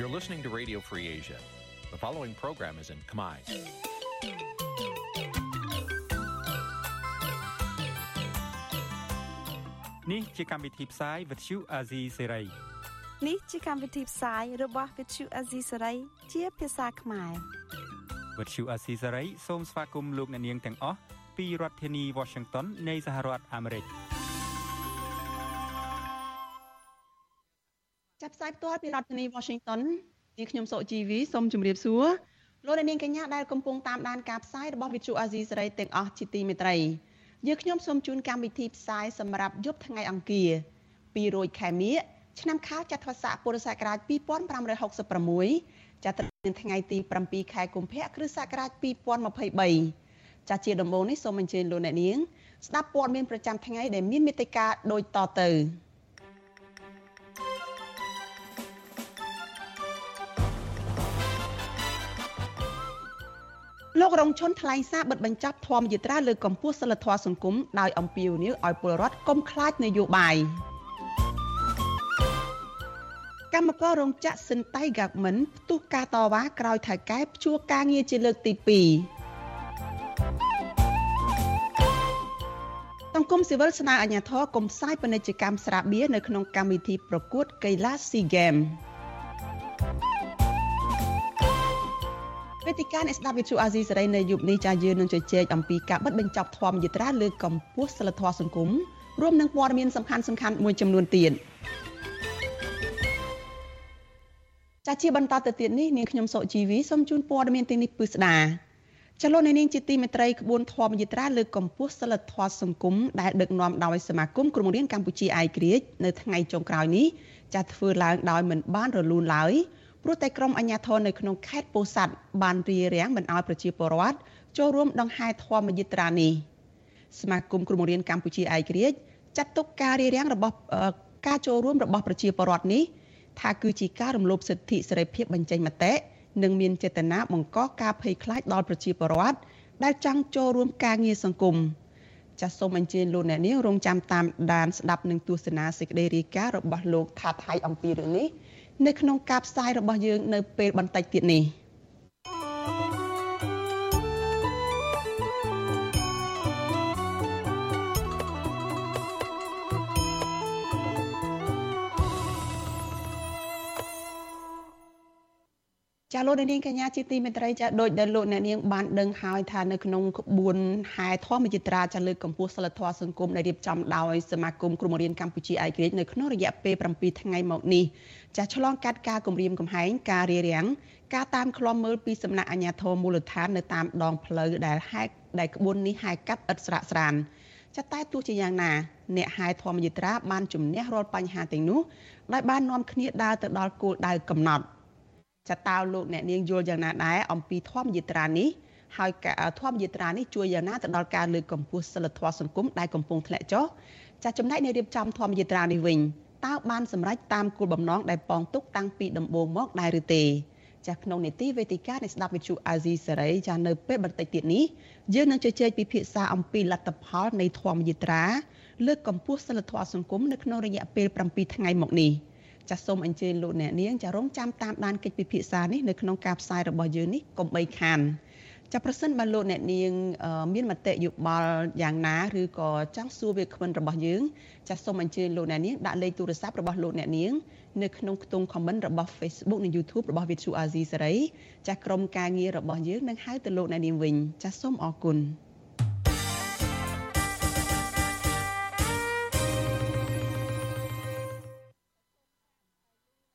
You're listening to Radio Free Asia. The following program is in Khmer. នេះជាកម្មវិធីផ្សាយ Vuthu Azizi Serai នេះជាកម្មវិធីផ្សាយរបស់ Vuthu Azizi Serai ជាភាសាខ្មែរ Vuthu Azizi Serai សូមស្វាគមន៍លោកអ្នកនាងទាំងអស់ពីរដ្ឋធានី Washington នៃសហរដ្ឋអាមេរិក។ ផ្សាយផ្ទាល់ពីរដ្ឋធានី Washington នាងខ្ញុំសុជីវីសូមជម្រាបសួរលោកនាងកញ្ញាដែលកំពុងតាមដានការផ្សាយរបស់ Vithu Azizi សេរីទាំងអស់ជាទីមេត្រីយើងខ្ញុំសូមជូនកម្មវិធីផ្សាយសម្រាប់យប់ថ្ងៃអង្គារ200ខែមិញឆ្នាំខាលចត្វាស័កពុរសករាជ2566ចាប់ត្រឹមថ្ងៃទី7ខែកុម្ភៈគ្រិស្តសករាជ2023ចាស់ជាដំបូងនេះសូមអញ្ជើញលោកអ្នកនាងស្ដាប់ព័ត៌មានប្រចាំថ្ងៃដែលមានមេត្តាដូចតទៅ លោករងឈុនថ្លែងសារបិទបញ្ចប់ធម្មយាត្រាលើកកម្ពស់សិលធម៌សង្គមដោយអំពាវនាវឲ្យពលរដ្ឋកុំខ្លាចនយោបាយកម្មកររោងចក្រសិនតៃហ្គាមិនផ្ទុះការតវ៉ាក្រោយថៅកែព្យួរការងារជាលើកទី2សង្គមស៊ីវិលស្នើអាជ្ញាធរកុំផ្សាយពាណិជ្ជកម្មស្រាបៀរនៅក្នុងកម្មវិធីប្រកួតកីឡា SEA Games វេទិកាអ្នកស្ដាប់វិទ្យុអាស៊ីសេរីនៅយប់នេះចាយើងនឹងជជែកអំពីការបិទបញ្ចប់ធម្មយាត្រាលើកកម្ពស់សិលធម៌សង្គមរួមនឹងព័ត៌មានសំខាន់សំខាន់មួយចំនួនទៀតចាជាបន្តទៅទៀតនេះនាងខ្ញុំសុជីវីសូមជូនព័ត៌មានទាំងនេះពិស្ដាចលនានាងជាទីមេត្រីក្បួនធម្មយាត្រាលើកកម្ពស់សិលធម៌សង្គមដែលដឹកនាំដោយសមាគមគ្រូបង្រៀនកម្ពុជាឯករាជ្យនៅថ្ងៃចុងក្រោយនេះចាធ្វើឡើងដោយមិនបានរលូនឡើយ ព្រោះតែក្រុមអាជ្ញាធរនៅក្នុងខេត្តពោធិ៍សាត់បានរារាំងមិនឲ្យប្រជាពលរដ្ឋចូលរួមដង្ហែធម្មយាត្រានេះសមាគមគ្រូបង្រៀនកម្ពុជាឯករាជ្យចាត់ទុកការរារាំងរបស់ការចូលរួមរបស់ប្រជាពលរដ្ឋនេះថាគឺជាការរំលោភសិទ្ធិសេរីភាពបញ្ចេញមតិនិងមានចេតនាបង្កការភ័យខ្លាចដល់ប្រជាពលរដ្ឋដែលចង់ចូលរួមការងារសង្គមចាសសូមអញ្ជើញលោកអ្នកនាងរងចាំតាមដានស្ដាប់នឹងទស្សនាសេចក្តីរាយការណ៍របស់លោកថាថៃអំពីរឿងនេះ នៅក្នុងការផ្សាយរបស់យើងនៅពេលបន្តិចទៀតនេះ។ ចាលោកនាងកញ្ញាជាទីមេត្រីចាដូចដែលលោកអ្នកនាងបានដឹងហើយថានៅក្នុងក្បួនហែធម្មយាត្រាចាលើកកម្ពស់សិលធម៌សង្គមដែលរៀបចំដោយសមាគមគ្រូបង្រៀនកម្ពុជាឯករាជ្យនៅក្នុងរយៈពេល7ថ្ងៃមកនេះចាឆ្លងកាត់ការគម្រាមកំហែងការរារាំងការតាមឃ្លាំមើលពីសំណាក់អាជ្ញាធរមូលដ្ឋាននៅតាមដងផ្លូវដែលហែកដែលក្បួននេះហែកកាត់ឥតស្រាកស្រានចាតែទោះជាយ៉ាងណាអ្នកហែធម្មយាត្រាបានជំនះរាល់បញ្ហាទាំងនោះដោយបាននាំគ្នាដើរទៅដល់គោលដៅកំណត់ ចតើលោកអ្នកនាងយល់យ៉ាងណាដែរអំពីធម្មយាត្រានេះហើយធម្មយាត្រានេះជួយយ៉ាងណាទៅដល់ការលើកកម្ពស់សិលធម៌សង្គមដែលកំពុងធ្លាក់ចុះចាចំណែកនៃរៀបចំធម្មយាត្រានេះវិញតើបានសម្រេចតាមគោលបំណងដែលប៉ងទុកតាំងពីដំបូងមកដែរឬទេចាក្នុងនេតិវេទិកានៃស្ដាប់វិទ្យុអាស៊ីសេរីចានៅពេលបន្តិចទៀតនេះយើងនឹងជជែកពិភាក្សាអំពីលទ្ធផលនៃធម្មយាត្រាលើកកម្ពស់សិលធម៌សង្គមនៅក្នុងរយៈពេល7ថ្ងៃមកនេះ។ ចាសសូមអញ្ជើញលោកអ្នកនាងចារងចាំតាមដានកិច្ចពិភាក្សានេះនៅក្នុងការផ្សាយរបស់យើងនេះកុំបីខានចាប្រសិនបើលោកអ្នកនាងមានមតិយោបល់យ៉ាងណាឬក៏ចង់សួរវាគ្មិនរបស់យើងចាសសូមអញ្ជើញលោកអ្នកនាងដាក់លេខទូរស័ព្ទរបស់លោកអ្នកនាងនៅក្នុងខ្ទង់ comment របស់ Facebook និង YouTube របស់ Vithu Azizi សេរីចាសក្រុមការងាររបស់យើងនឹងហៅទៅលោកអ្នកនាងវិញចាសសូមអរគុណ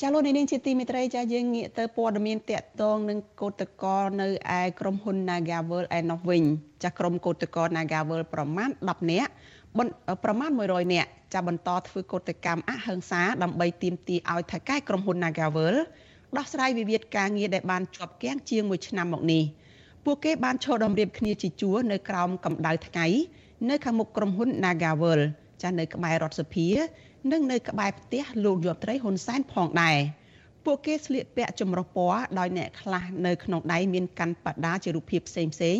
ចាលោកនាងជាទីមេត្រីចាយើងងាកទៅព័ត៌មានតកតងនឹងកោតកលនៅឯក្រុមហ៊ុន Nagavel ឯណោះវិញចាក្រុមកោតកល Nagavel ប្រមាណ10នាក់ប្រមាណ100នាក់ចាបន្តធ្វើកោតកម្មអហិង្សាដើម្បីទាមទារឲ្យថៅកែក្រុមហ៊ុន Nagavel ដោះស្រាយវិវាទការងារដែលបានជាប់គាំងជាង1ឆ្នាំមកនេះពួកគេបានឈរដំរៀបគ្នាជាជួរនៅក្រោមកម្ដៅថ្ងៃនៅខាងមុខក្រុមហ៊ុន Nagavel ចានៅក្បែររដ្ឋសភា និងនៅក្បែរផ្ទះលោកយប់ត្រីហ៊ុនសែនផងដែរពួកគេស្លៀកពាក់ចម្រុះពណ៌ដោយអ្នកខ្លះនៅក្នុងដៃមានកាន់បដាជារូបភាពផ្សេងផ្សេង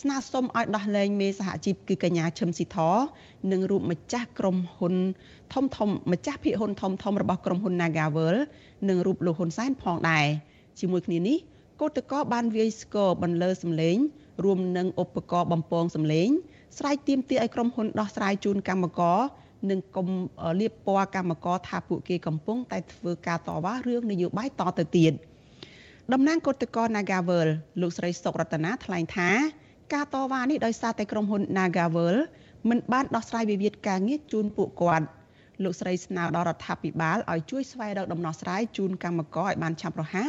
ស្នើសុំឲ្យដោះលែងមេសហជីពគឺកញ្ញាឈឹមស៊ីធនិងរូបម្ចាស់ក្រុមហ៊ុនធំធំម្ចាស់ភាគហ៊ុនធំធំរបស់ក្រុមហ៊ុន Nagavel និងរូបលោកហ៊ុនសែនផងដែរជាមួយគ្នានេះកោតកោបានវាយស្គរបន្លឺសម្លេងរួមនឹងឧបករណ៍បំពងសម្លេងស្រែកទាមទារឲ្យក្រុមហ៊ុនដោះស្រាយជូនកម្មករ និងកុំលៀបពណ៌កម្មករថាពួកគេកំពុងតែធ្វើការតវ៉ារឿងនយោបាយតទៅទៀតតំណាងគឧតកោ Nagavel លោកស្រីសុករតនាថ្លែងថា ការតវ៉ានេះដោយសារតែក្រុមហ៊ុន Nagavel មិនបានដោះស្រាយវិវាទការងារជូនពួកគាត់លោកស្រីស្នើដល់រដ្ឋាភិបាលឲ្យជួយស្វែងរកដំណោះស្រាយជូនកម្មករឲ្យបានឆាប់រហ័ស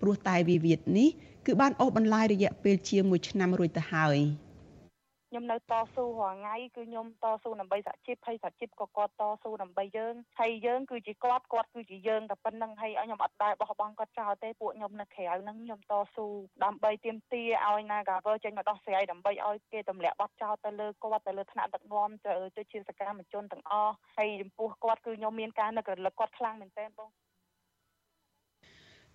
ព្រោះតែវិវាទនេះគឺបានអូសបន្លាយរយៈពេលជាង1ឆ្នាំរួចទៅហើយ។ ខ្ញុំនៅតស៊ូរាល់ថ្ងៃគឺខ្ញុំតស៊ូដើម្បីសហជីពហើយសហជីពក៏គាត់តស៊ូដើម្បីយើងហើយយើងគឺជាគាត់គាត់គឺជាយើងតែប៉ុណ្្នឹងហើយខ្ញុំអត់ដែរបោះបង់គាត់ចោលទេពួកខ្ញុំនៅក្រៅហ្នឹងខ្ញុំតស៊ូដើម្បីទាមទារឲ្យ Nagavel ចេញមកដោះស្រាយដើម្បីឲ្យគេទម្លាក់បទចោលទៅលើគាត់ទៅលើថ្នាក់ដឹកនាំទៅជាសកម្មជនទាំងអស់ហើយចំពោះគាត់គឺខ្ញុំមានការនឹករលឹកគាត់ខ្លាំងមែនទែនបង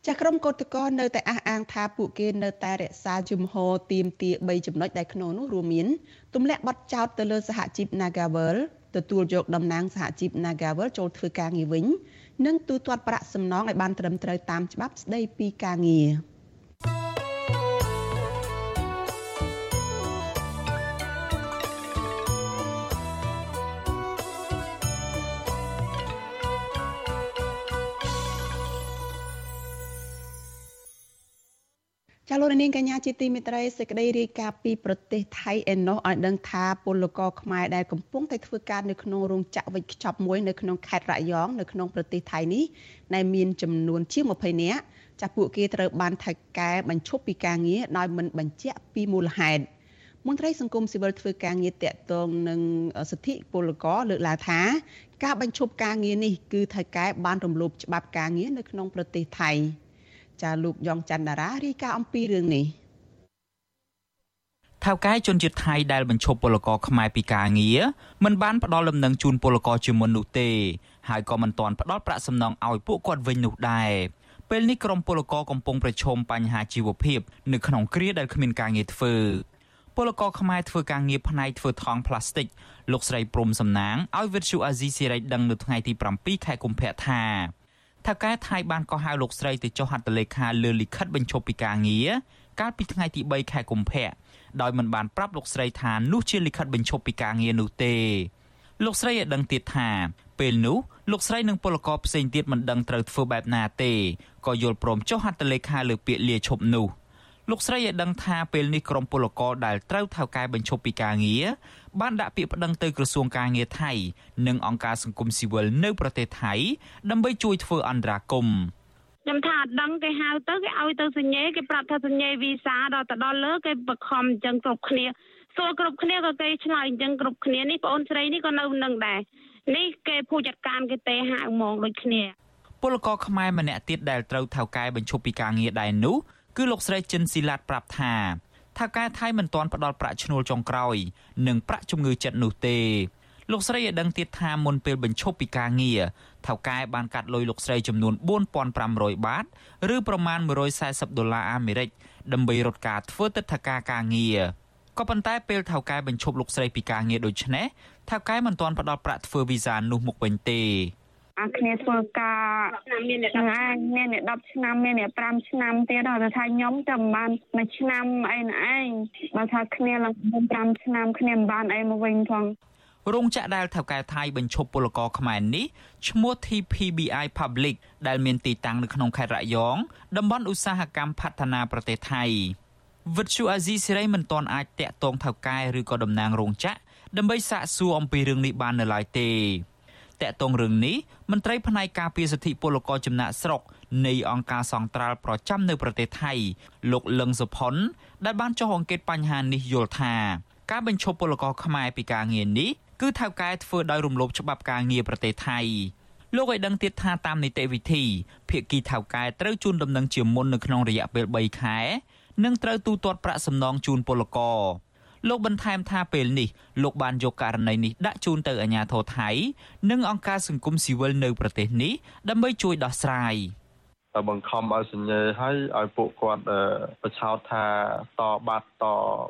ចាស់ក្រុមកោតក្រនៅតែអះអាងថាពួកគេនៅតែរក្សាជំហរទៀមទា3ចំណុចដែលក្នុងនោះរួមមានទម្លាក់បទចោទទៅលើសហជីព Nagavel ទទួលយកតំណែងសហជីព Nagavel ចូលធ្វើការងារវិញ និងទូទាត់ប្រាក់សំណងឲ្យបានត្រឹមត្រូវតាមច្បាប់ស្តីពីការងារ។ ចាលោកនាងកញ្ញាជាទីមេត្រីសេចក្តីរាយការណ៍ពីប្រទេសថៃឯណោះឲ្យដឹងថាពលករខ្មែរដែលកំពុងតែធ្វើការនៅក្នុងរោងចក្រវេចខ្ចប់មួយនៅក្នុងខេត្តរយងនៅក្នុងប្រទេសថៃនេះដែលមានចំនួនជាង20នាក់ចាពួកគេត្រូវបានថៃកែបញ្ឈប់ពីការងារដោយមិនបញ្ជាក់ពីមូលហេតុមន្ត្រីសង្គមស៊ីវិលធ្វើការងារតាក់ទងនឹងសិទ្ធិពលករលើកឡើងថា ការបញ្ឈប់ការងារនេះគឺថៃកែបានរំលោភច្បាប់ការងារនៅក្នុងប្រទេសថៃ។ ចាលោកយ៉ងច័ន្ទតារារាយការណ៍អំពីរឿងនេះថៅកែជនជាតិថៃដែលបញ្ឈប់ពលករខ្មែរពីការងារមិនបានផ្ដល់លំនឹងជូនពលករជាមុននោះទេ ហើយក៏មិនទាន់ផ្ដល់ប្រាក់សំណងឲ្យពួកគាត់វិញនោះដែរពេលនេះក្រុមពលករកំពុងប្រឈមបញ្ហាជីវភាពនៅក្នុងគ្រាដែលគ្មានការងារធ្វើពលករខ្មែរធ្វើការងារផ្នែកធ្វើថង់ផ្លាស្ទិកលោកស្រីព្រំសំណាងឲ្យវិទ្យុអាស៊ីសេរីដឹងនៅថ្ងៃទី7ខែកុម្ភៈថា ថៅកែថៃបានកោះហៅលោកស្រីទៅចុះហត្ថលេខាលើលិខិតបញ្ឈប់ពីការងារកាលពីថ្ងៃទី3ខែកុម្ភៈដោយមិនបានប្រាប់លោកស្រីថានោះជាលិខិតបញ្ឈប់ពីការងារនោះទេលោកស្រីឲ្យដឹងទៀតថាពេលនោះលោកស្រីនិងពលករផ្សេងទៀតមិនដឹងត្រូវធ្វើបែបណាទេក៏យល់ព្រមចុះហត្ថលេខាលើពាក្យលាឈប់នោះលោកស្រីឲ្យដឹងថាពេលនេះក្រមពលករដែលត្រូវថៅកែបញ្ឈប់ពីការងារ បានដាក់ពាក្យប្តឹងទៅក្រសួងការងារថៃ និងអង្គការសង្គមស៊ីវិលនៅប្រទេសថៃ ដើម្បីជួយធ្វើអន្តរាគមន៍ខ្ញុំថាអត់ដឹងគេហៅទៅគេឲ្យទៅសញ្ញេគេប្រាប់ថាសញ្ញេវីសាដល់ទៅដល់លើគេបខំអញ្ចឹងគ្រប់គ្នាសួរគ្រប់គ្នាក៏គេឆ្លើយអញ្ចឹងគ្រប់គ្នានេះបងអូនស្រីនេះក៏នៅនឹងដែរនេះគេผู้ចាត់ការគេទេហៅហ្មងដូចគ្នាពលករខ្មែរម្នាក់ទៀតដែលត្រូវថៅកែបញ្ឈប់ពីការងារដែរនោះគឺលោកស្រីចិនស៊ីឡាតប្រាប់ថា ថាការថៃមិនទាន់ផ្ដល់ប្រាក់ឈ្នួលចុងក្រោយ និងប្រាក់ជំងឺចិត្តនោះទេលោកស្រីឲ្យដឹងទៀតថាមុនពេលបញ្ឈប់ពីការងារថៅកែបានកាត់លុយលោកស្រីចំនួន4500បាតឬប្រមាណ140ដុល្លារអាមេរិកដើម្បីរត់ការធ្វើទឹកធការការងារក៏ប៉ុន្តែពេលថៅកែបញ្ឈប់លោកស្រីពីការងារដូចនេះថៅកែមិនទាន់ផ្ដល់ប្រាក់ធ្វើវីសានោះមកវិញទេ អាគ្នាធ្វើការមានអ្នកឯងមានអ្នក10ឆ្នាំមានអ្នក5ឆ្នាំទៀតដល់ថាខ្ញុំតែមិនបានមួយឆ្នាំអីណឯងបើថាគ្នាឡើង5ឆ្នាំគ្នាមិនបានអីមកវិញផងរោងចក្រដែលថៅកែថៃបញ្ឈប់ពលករខ្មែរនេះឈ្មោះ TPBI Public ដែលមានទីតាំងនៅក្នុងខេត្តរយងតំបន់ឧស្សាហកម្មផฒនាប្រទេសថៃវិទ្យុអាស៊ីសេរីមិនទាន់អាចតាក់ទងថៅកែឬក៏តំណាងរោងចក្រដើម្បីសាកសួរអំពីរឿងនេះបាននៅឡើយទេ តកតងរឿងនេះមន្ត្រីផ្នែកការពារសិទ្ធិពលករចំណាក់ស្រុកនៃអង្គការសង្ត្រាល់ប្រចាំនៅប្រទេសថៃលោកលឹងសុផុនដែលបានចុះអង្កេតបញ្ហានេះយល់ថាការបញ្ឈប់ពលករខ្មែរពីការងារនេះគឺថៅកែធ្វើដោយរំលោភច្បាប់ការងារប្រទេសថៃលោកឲ្យដឹងទៀតថាតាមនីតិវិធីភាគីថៅកែត្រូវជូនដំណឹងជាមុននៅក្នុងរយៈពេល3ខែ និងត្រូវទូទាត់ប្រាក់សំណងជូនពលករ លោកបន្ថែមថាពេលនេះលោកបានយកករណីនេះដាក់ជូនទៅអាជ្ញាធរថៃ និងអង្គការសង្គមស៊ីវិលនៅប្រទេសនេះដើម្បីជួយដោះស្រាយ បង្ខំឲ្យសញ្ញេឲ្យឲ្យពួកគាត់ប្រឆោតថាតបាត់ត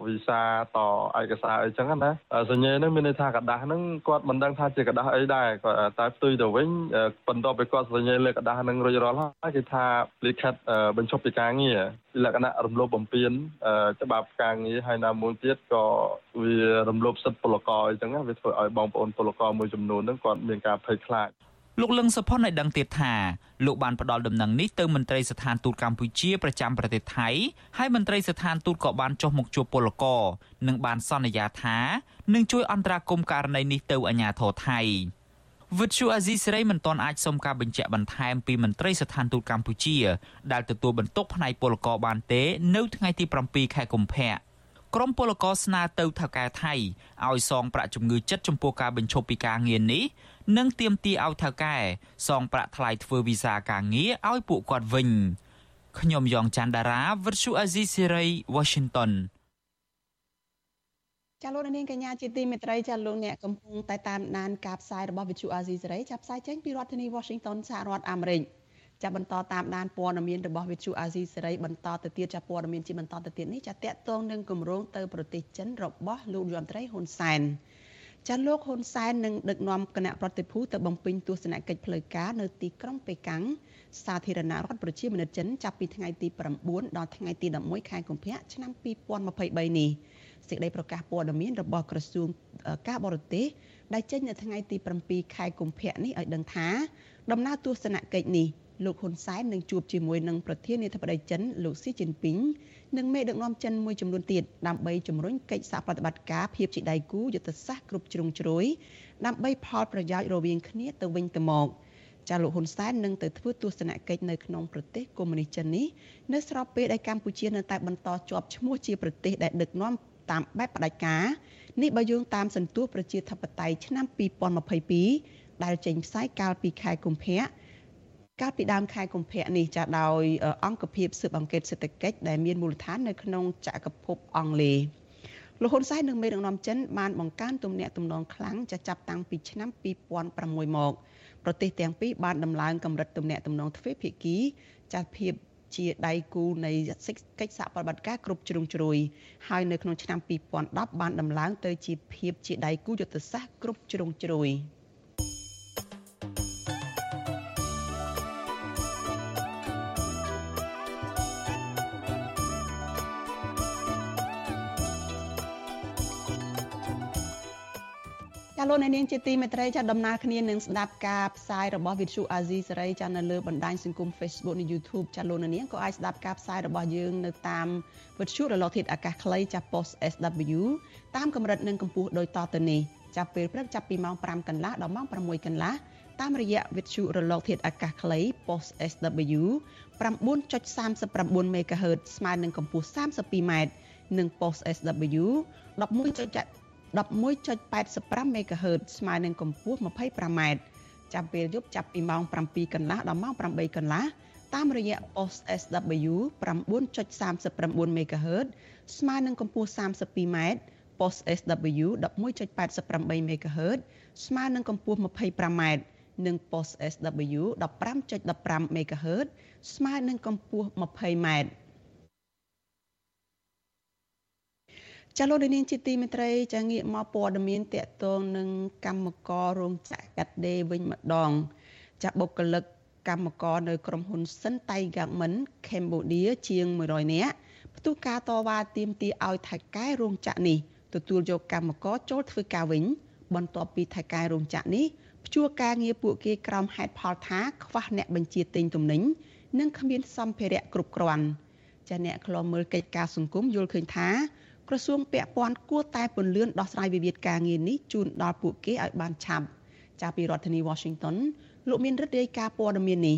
វីសាតឯកសារអីចឹងណាសញ្ញេហ្នឹងមានន័យថាกระดาษហ្នឹងគាត់មិនដឹងថាជាกระดาษអីដែរគាត់តែផ្ទុយទៅវិញបន្ទាប់ពីគាត់សញ្ញេលើกระดาษហ្នឹងរួចរាល់ហើយគេថាលិខិតបញ្ឈប់ពីការងារលក្ខណៈរំលោភបំពានច្បាប់ការងារហើយណាមួយទៀតក៏វារំលោភសិទ្ធិពលករអីចឹងវាធ្វើឲ្យបងប្អូនពលករមួយចំនួនហ្នឹងគាត់មានការភ័យខ្លាច លោកលឹងសុផុនឲ្យដឹងទៀតថាលោកបានផ្ដល់ដំណឹងនេះទៅមន្ត្រីស្ថានទូតកម្ពុជាប្រចាំប្រទេសថៃហើយមន្ត្រីស្ថានទូតក៏បានចុះមកជួបពលករនិងបានសន្យាថានឹងជួយអន្តរាគមន៍ករណីនេះទៅអាជ្ញាធរថៃវិទ្យុអាស៊ីសេរីមិនទាន់អាចសុំការបញ្ជាក់បន្ថែមពីមន្ត្រីស្ថានទូតកម្ពុជាដែលទទួលបន្ទុកផ្នែកពលករបានទេនៅថ្ងៃទី7ខែកុម្ភៈក្រមពលករស្នើទៅថៅកែថៃឲ្យសងប្រាក់ជំងឺចិត្តចំពោះការបញ្ឈប់ពីការងារនេះ និងទាមទារឲ្យថៅកែសងប្រាក់ថ្លៃធ្វើវីសាការងារឲ្យពួកគាត់វិញខ្ញុំយ៉ងច័ន្ទដារាវិទ្យុអាស៊ីសេរី Washington ចាលោកនាងកញ្ញាជាទីមេត្រីចាលោកអ្នកកំពុងតែតាមដានការផ្សាយរបស់វិទ្យុអាស៊ីសេរីចាប់ផ្សាយចេញពីរដ្ឋធានី Washington សហរដ្ឋអាមេរិកចាបន្តតាមដានព័ត៌មានរបស់វិទ្យុអាស៊ីសេរីបន្តទៅទៀតចាព័ត៌មានជាបន្តទៅទៀតនេះចាតកតងនឹងគម្រោងទៅប្រទេសចិនរបស់លោកយមត្រីហ៊ុនសែន ចាន់លោកហ៊ុនសែននឹងដឹកនាំគណៈប្រតិភូទៅបំពេញទស្សនកិច្ចផ្លូវការនៅទីក្រុងប៉េកាំងសាធារណរដ្ឋប្រជាមានិតចិនចាប់ពីថ្ងៃទី9ដល់ថ្ងៃទី11ខែកុម្ភៈឆ្នាំ2023នេះសេចក្តីប្រកាសព័ត៌មានរបស់ក្រសួងការបរទេសដែលចេញនៅថ្ងៃទី7ខែកុម្ភៈនេះឲ្យដឹងថាដំណើរទស្សនកិច្ចនេះ លោកហ៊ុនសែននឹងជួបជាមួយនឹងប្រធានាធិបតីចិនលោកស៊ីជីនពីងនិងមេដឹកនាំចិនមួយចំនួនទៀតដើម្បីជំរុញកិច្ចសហប្រតិបត្តិការភាពជាដៃគូយុទ្ធសាស្ត្រគ្រប់ជ្រុងជ្រោយដើម្បីផលប្រយោជន៍រវាងគ្នាទៅវិញទៅមកចាលោកហ៊ុនសែននឹងទៅធ្វើទស្សនកិច្ចនៅក្នុងប្រទេសកុម្មុយនីសចិននេះនៅស្របពេលដែលកម្ពុជានៅតែបន្តជាប់ឈ្មោះជាប្រទេសដែលដឹកនាំតាមបែបផ្ដាច់ការនេះបើយោងតាមសន្ទុះប្រជាធិបតេយ្យឆ្នាំ2022ដែលចេញផ្សាយកាលពីខែកុម្ភៈ កាលពីដើមខែកុម្ភៈនេះចាដោយ អង្គភាពស៊ើបអង្កេតសេដ្ឋកិច្ចដែលមានមូលដ្ឋាននៅក្នុងចក្រភពអង់គ្លេសលោកហ៊ុនសែននិងមេដឹកនាំចិនបានបង្កើនទំនាក់ទំនងខ្លាំងចាចាប់តាំងពីឆ្នាំ2006មកប្រទេសទាំងពីរបានដំឡើងកម្រិតទំនាក់ទំនងទ្វេភាគីចាស់ភាពជាដៃគូនៃកិច្ចសហប្រតិបត្តិការគ្រប់ជ្រុងជ្រោយហើយនៅក្នុងឆ្នាំ2010បានដំឡើងទៅជាភាពជាដៃគូយុទ្ធសាស្ត្រគ្រប់ជ្រុងជ្រោយ។ លោកអ្នកនាងជាទីមេត្រីចាដំណើរគ្នានឹងស្ដាប់ការផ្សាយរបស់វិទ្យុអាស៊ីសេរីចានៅលើបណ្ដាញសង្គម Facebook និង YouTube ចាលោកអ្នកនាងក៏អាចស្ដាប់ការផ្សាយរបស់យើងនៅតាមវិទ្យុរលកធាតុអាកាសខ្លីចា Post SW តាមកម្រិតនិងកម្ពស់ដូចតទៅនេះចាប់ពេលព្រឹកចាប់ពីម៉ោង5កន្លះដល់ម៉ោង6កន្លះតាមរយៈវិទ្យុរលកធាតុអាកាសខ្លី Post SW 9.39 MHz ស្មើនឹងកម្ពស់ 32m និង Post SW 11.7 11.85 MHz ស្មើនឹងកម្ពស់ 25m ចាប់ពេលយប់ចាប់ពីម៉ោង7កន្លះដល់ម៉ោង8កន្លះតាមរយៈ post SW 9.39 MHz ស្មើនឹងកម្ពស់ 32m post SW 11.88 MHz ស្មើនឹងកម្ពស់ 25m និង post SW 15.15 MHz ស្មើនឹងកម្ពស់ 20m ចាលោកនាងជាទីមេត្រីចាងាកមកព័ត៌មានតកតងនឹងកម្មកររោងចក្រកាត់ដេរវិញម្ដង ចាបុគ្គលិកកម្មករនៅក្រុមហ៊ុន Sun Tigerman Cambodia ជាង100នាក់ផ្ទុះការតវ៉ាទាមទារឲ្យថៃកែរោងចក្រនេះទទួលយកកម្មករចូលធ្វើការវិញ បន្ទាប់ពីថៃកែរោងចក្រនេះព្យួរការងារពួកគេក្រោមហេតុផលថាខ្វះអ្នកបញ្ជាទិញទំនិញនិងគ្មានសម្ភារៈគ្រប់គ្រាន់ចាអ្នកខ្លំមើលកិច្ចការសង្គមយល់ឃើញថា ក្រសួងពាក់ព័ន្ធគួរតែពន្លឿនដោះស្រាយវិវាទការងារនេះជូនដល់ពួកគេឲ្យបានឆាប់ចាប់ពីរដ្ឋធានី Washington លោកមានរដ្ឋរាយការណ៍ព័ត៌មាននេះ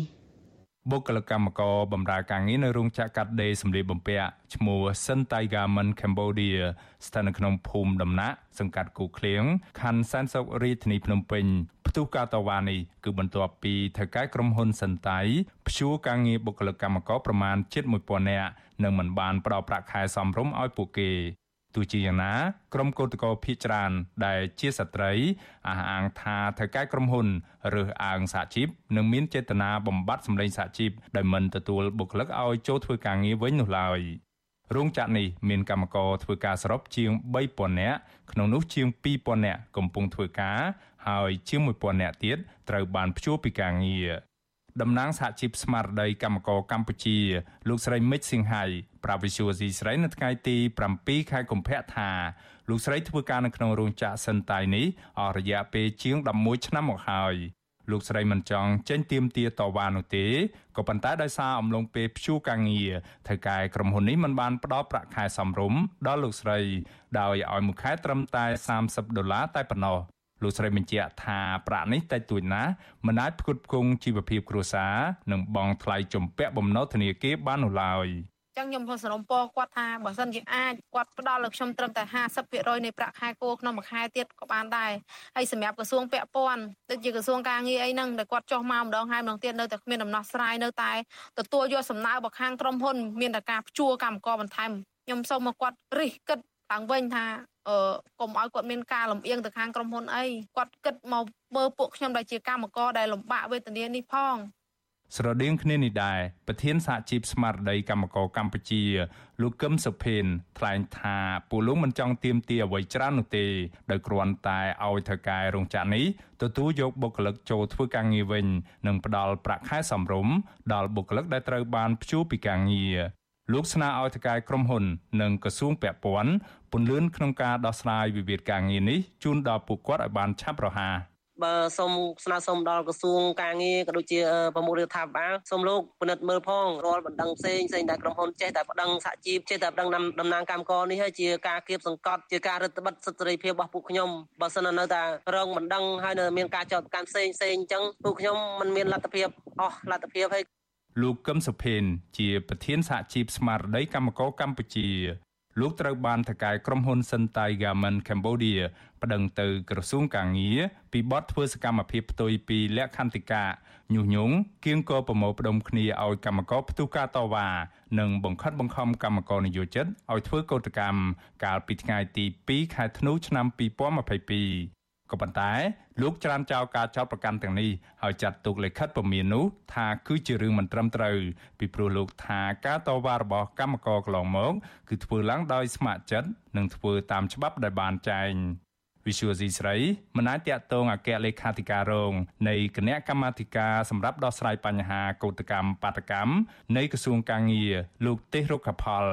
បុគ្គលិកកម្មករបម្រើការងារនៅរោងចក្រកាត់ដេរសម្លៀកបំពាក់ឈ្មោះ Sun Tigerman Cambodia ស្ថិតនៅក្នុងភូមិដំណាក់សង្កាត់គូក្លៀងខណ្ឌសែនសុខរាជធានីភ្នំពេញផ្ទុះការតវ៉ានេះគឺបន្ទាប់ពីថៅកែក្រុមហ៊ុនសិនតៃព្យួរការងារបុគ្គលិកកម្មករប្រមាណជិត1000នាក់និងមិនបានផ្ដល់ប្រាក់ខែសមរម្យឲ្យពួកគេ ទោះជាយ៉ាងណាក្រុមកោតក្រភៀចច្រើន ដែលជាស្ត្រីអះអាងថាថៅកែក្រុមហ៊ុនរើសអើងសហជីពនិងមានចេតនាបំបត្តិសម្លេងសហជីពដោយមិនទទួលបុគ្គលិកឲ្យចូលធ្វើការងារវិញនោះឡើយរោងចក្រនេះមានកម្មករធ្វើការសរុបជាង3000នាក់ក្នុងនោះជាង2000នាក់កំពុងធ្វើការ ហើយជាង1000នាក់ទៀតត្រូវបានព្យួរពីការងារ តំណាងសហជីពស្មារតីកម្មករកម្ពុជា លោកស្រីមិចសៀងហៃប្រាវិសុវស៊ីស្រីនៅថ្ងៃទី7ខែកុម្ភៈថាលោកស្រីធ្វើការនៅក្នុងរោងចក្រសិនតៃនេះអស់រយៈពេលជាង11ឆ្នាំមកហើយលោកស្រីមិនចង់ចេញទៀមទាតវ៉ានោះទេក៏ប៉ុន្តែដោយសារអំឡុងពេលព្យួរការងារថៅកែក្រុមហ៊ុននេះមិនបានផ្ដល់ប្រាក់ខែសមរម្យដល់លោកស្រី ដោយឲ្យមួយខែត្រឹមតែ30ដុល្លារតែប៉ុណ្ណោះ លោកស្រីបញ្ជាក់ថាប្រាក់នេះតិចតួចណាស់មិនអាចផ្គត់ផ្គង់ជីវភាពគ្រួសារនិងបង់ថ្លៃជំពាក់បំណុលធនាគារបាននោះឡើយចឹងខ្ញុំសរំពរគាត់ថាបើសិនជាអាចគាត់ផ្ដល់ឲ្យខ្ញុំត្រឹមតែ50%នៃប្រាក់ខែគោក្នុងមួយខែទៀតក៏បានដែរហើយសម្រាប់ក្រសួងពាក់ព័ន្ធដូចជាក្រសួងការងារអីហ្នឹងដែលគាត់ចុះមកម្ដងហើយម្ដងទៀតនៅតែគ្មានដំណោះស្រាយនៅតែទទួលយកសំណើរបស់ខាងក្រុមហ៊ុនមានតែការព្យួរកម្មករបន្ថែមខ្ញុំសូមមកគាត់រិះគិតឡើងវិញថា អឺកុំឲ្យគាត់មានការលំអៀងទៅខាងក្រុមហ៊ុនអីគាត់គិតមកមើលពួកខ្ញុំដែលជាកម្មករដែលលំបាកវេទនានេះផងស្រដៀងគ្នានេះដែរប្រធានសហជីពស្មារតីកម្មករកម្ពុជា លោកកឹមសុភេនថ្លែងថាពួកលោកមិនចង់ទៀមទាអ្វីច្រើននោះទេដោយគ្រាន់តែឲ្យថៅកែរោងចក្រនេះទទួលយកបុគ្គលិកចូលធ្វើការងារវិញ និងផ្ដល់ប្រាក់ខែសមរម្យដល់បុគ្គលិកដែលត្រូវបានព្យួរពីការងារ លោកស្នើឲ្យថៅកែក្រុមហ៊ុន និងក្រសួងពាក់ព័ន្ធពន្លឿនក្នុងការដោះស្រាយវិវាទការងារនេះជូនដល់ពួកគាត់ឲ្យបានឆាប់រហ័សបើសូមស្នើសុំដល់ក្រសួងការងារក៏ដូចជាប្រមុខរដ្ឋាភិបាលសូមលោកពិនិត្យមើលផងរាល់បណ្ដឹងផ្សេងផ្សេងដែលក្រុមហ៊ុនចេះតែបណ្ដឹងសហជីពចេះតែបណ្ដឹងតំណាងកម្មករនេះហើយជាការគៀបសង្កត់ជាការរឹតបន្តឹងសិទ្ធិសេរីភាពរបស់ពួកខ្ញុំបើសិននៅតែរងបណ្ដឹងហើយនៅមានការចោទប្រកាន់ផ្សេងផ្សេងអញ្ចឹងពួកខ្ញុំមិនមានលទ្ធភាពអស់លទ្ធភាពហើយ លោកកឹមសុភេនជាប្រធានសហជីពស្មារតីកម្មករកម្ពុជាលោកត្រូវបានថកែក្រុមហ៊ុន Sentai Garment Cambodia ប្តឹងទៅក្រសួងកាងារពីបទធ្វើសកម្មភាពផ្ទុយពីលក្ខន្តិកាញុះញង់គៀងគរប្រមូលផ្ដុំគ្នាឲ្យកម្មករផ្ទុះការតវ៉ានិងបង្ខិតបង្ខំកម្មករនយោជិតឲ្យធ្វើកោតកម្មកាលពីថ្ងៃទី2ខែធ្នូឆ្នាំ2022 ក៏ប៉ុន្តែលោកច្រានចោលការចោទប្រកាន់ទាំងនេះហើយចាត់ទុកលិខិតពមៀននោះថាគឺជារឿងមិនត្រឹមត្រូវពីព្រោះលោកថាការតវ៉ារបស់កម្មករកន្លងមកគឺធ្វើឡើងដោយស្ម័គ្រចិត្តនិងធ្វើតាមច្បាប់ដែលបានចែង វិសុវស៊ីស្រីមិនអាចតាក់ទងអគ្គលេខាធិការរងនៃគណៈកម្មាធិការសម្រាប់ដោះស្រាយបញ្ហាកោតកម្មបាតកម្មនៃក្រសួងកាងារលោកទេស រុក្ខផល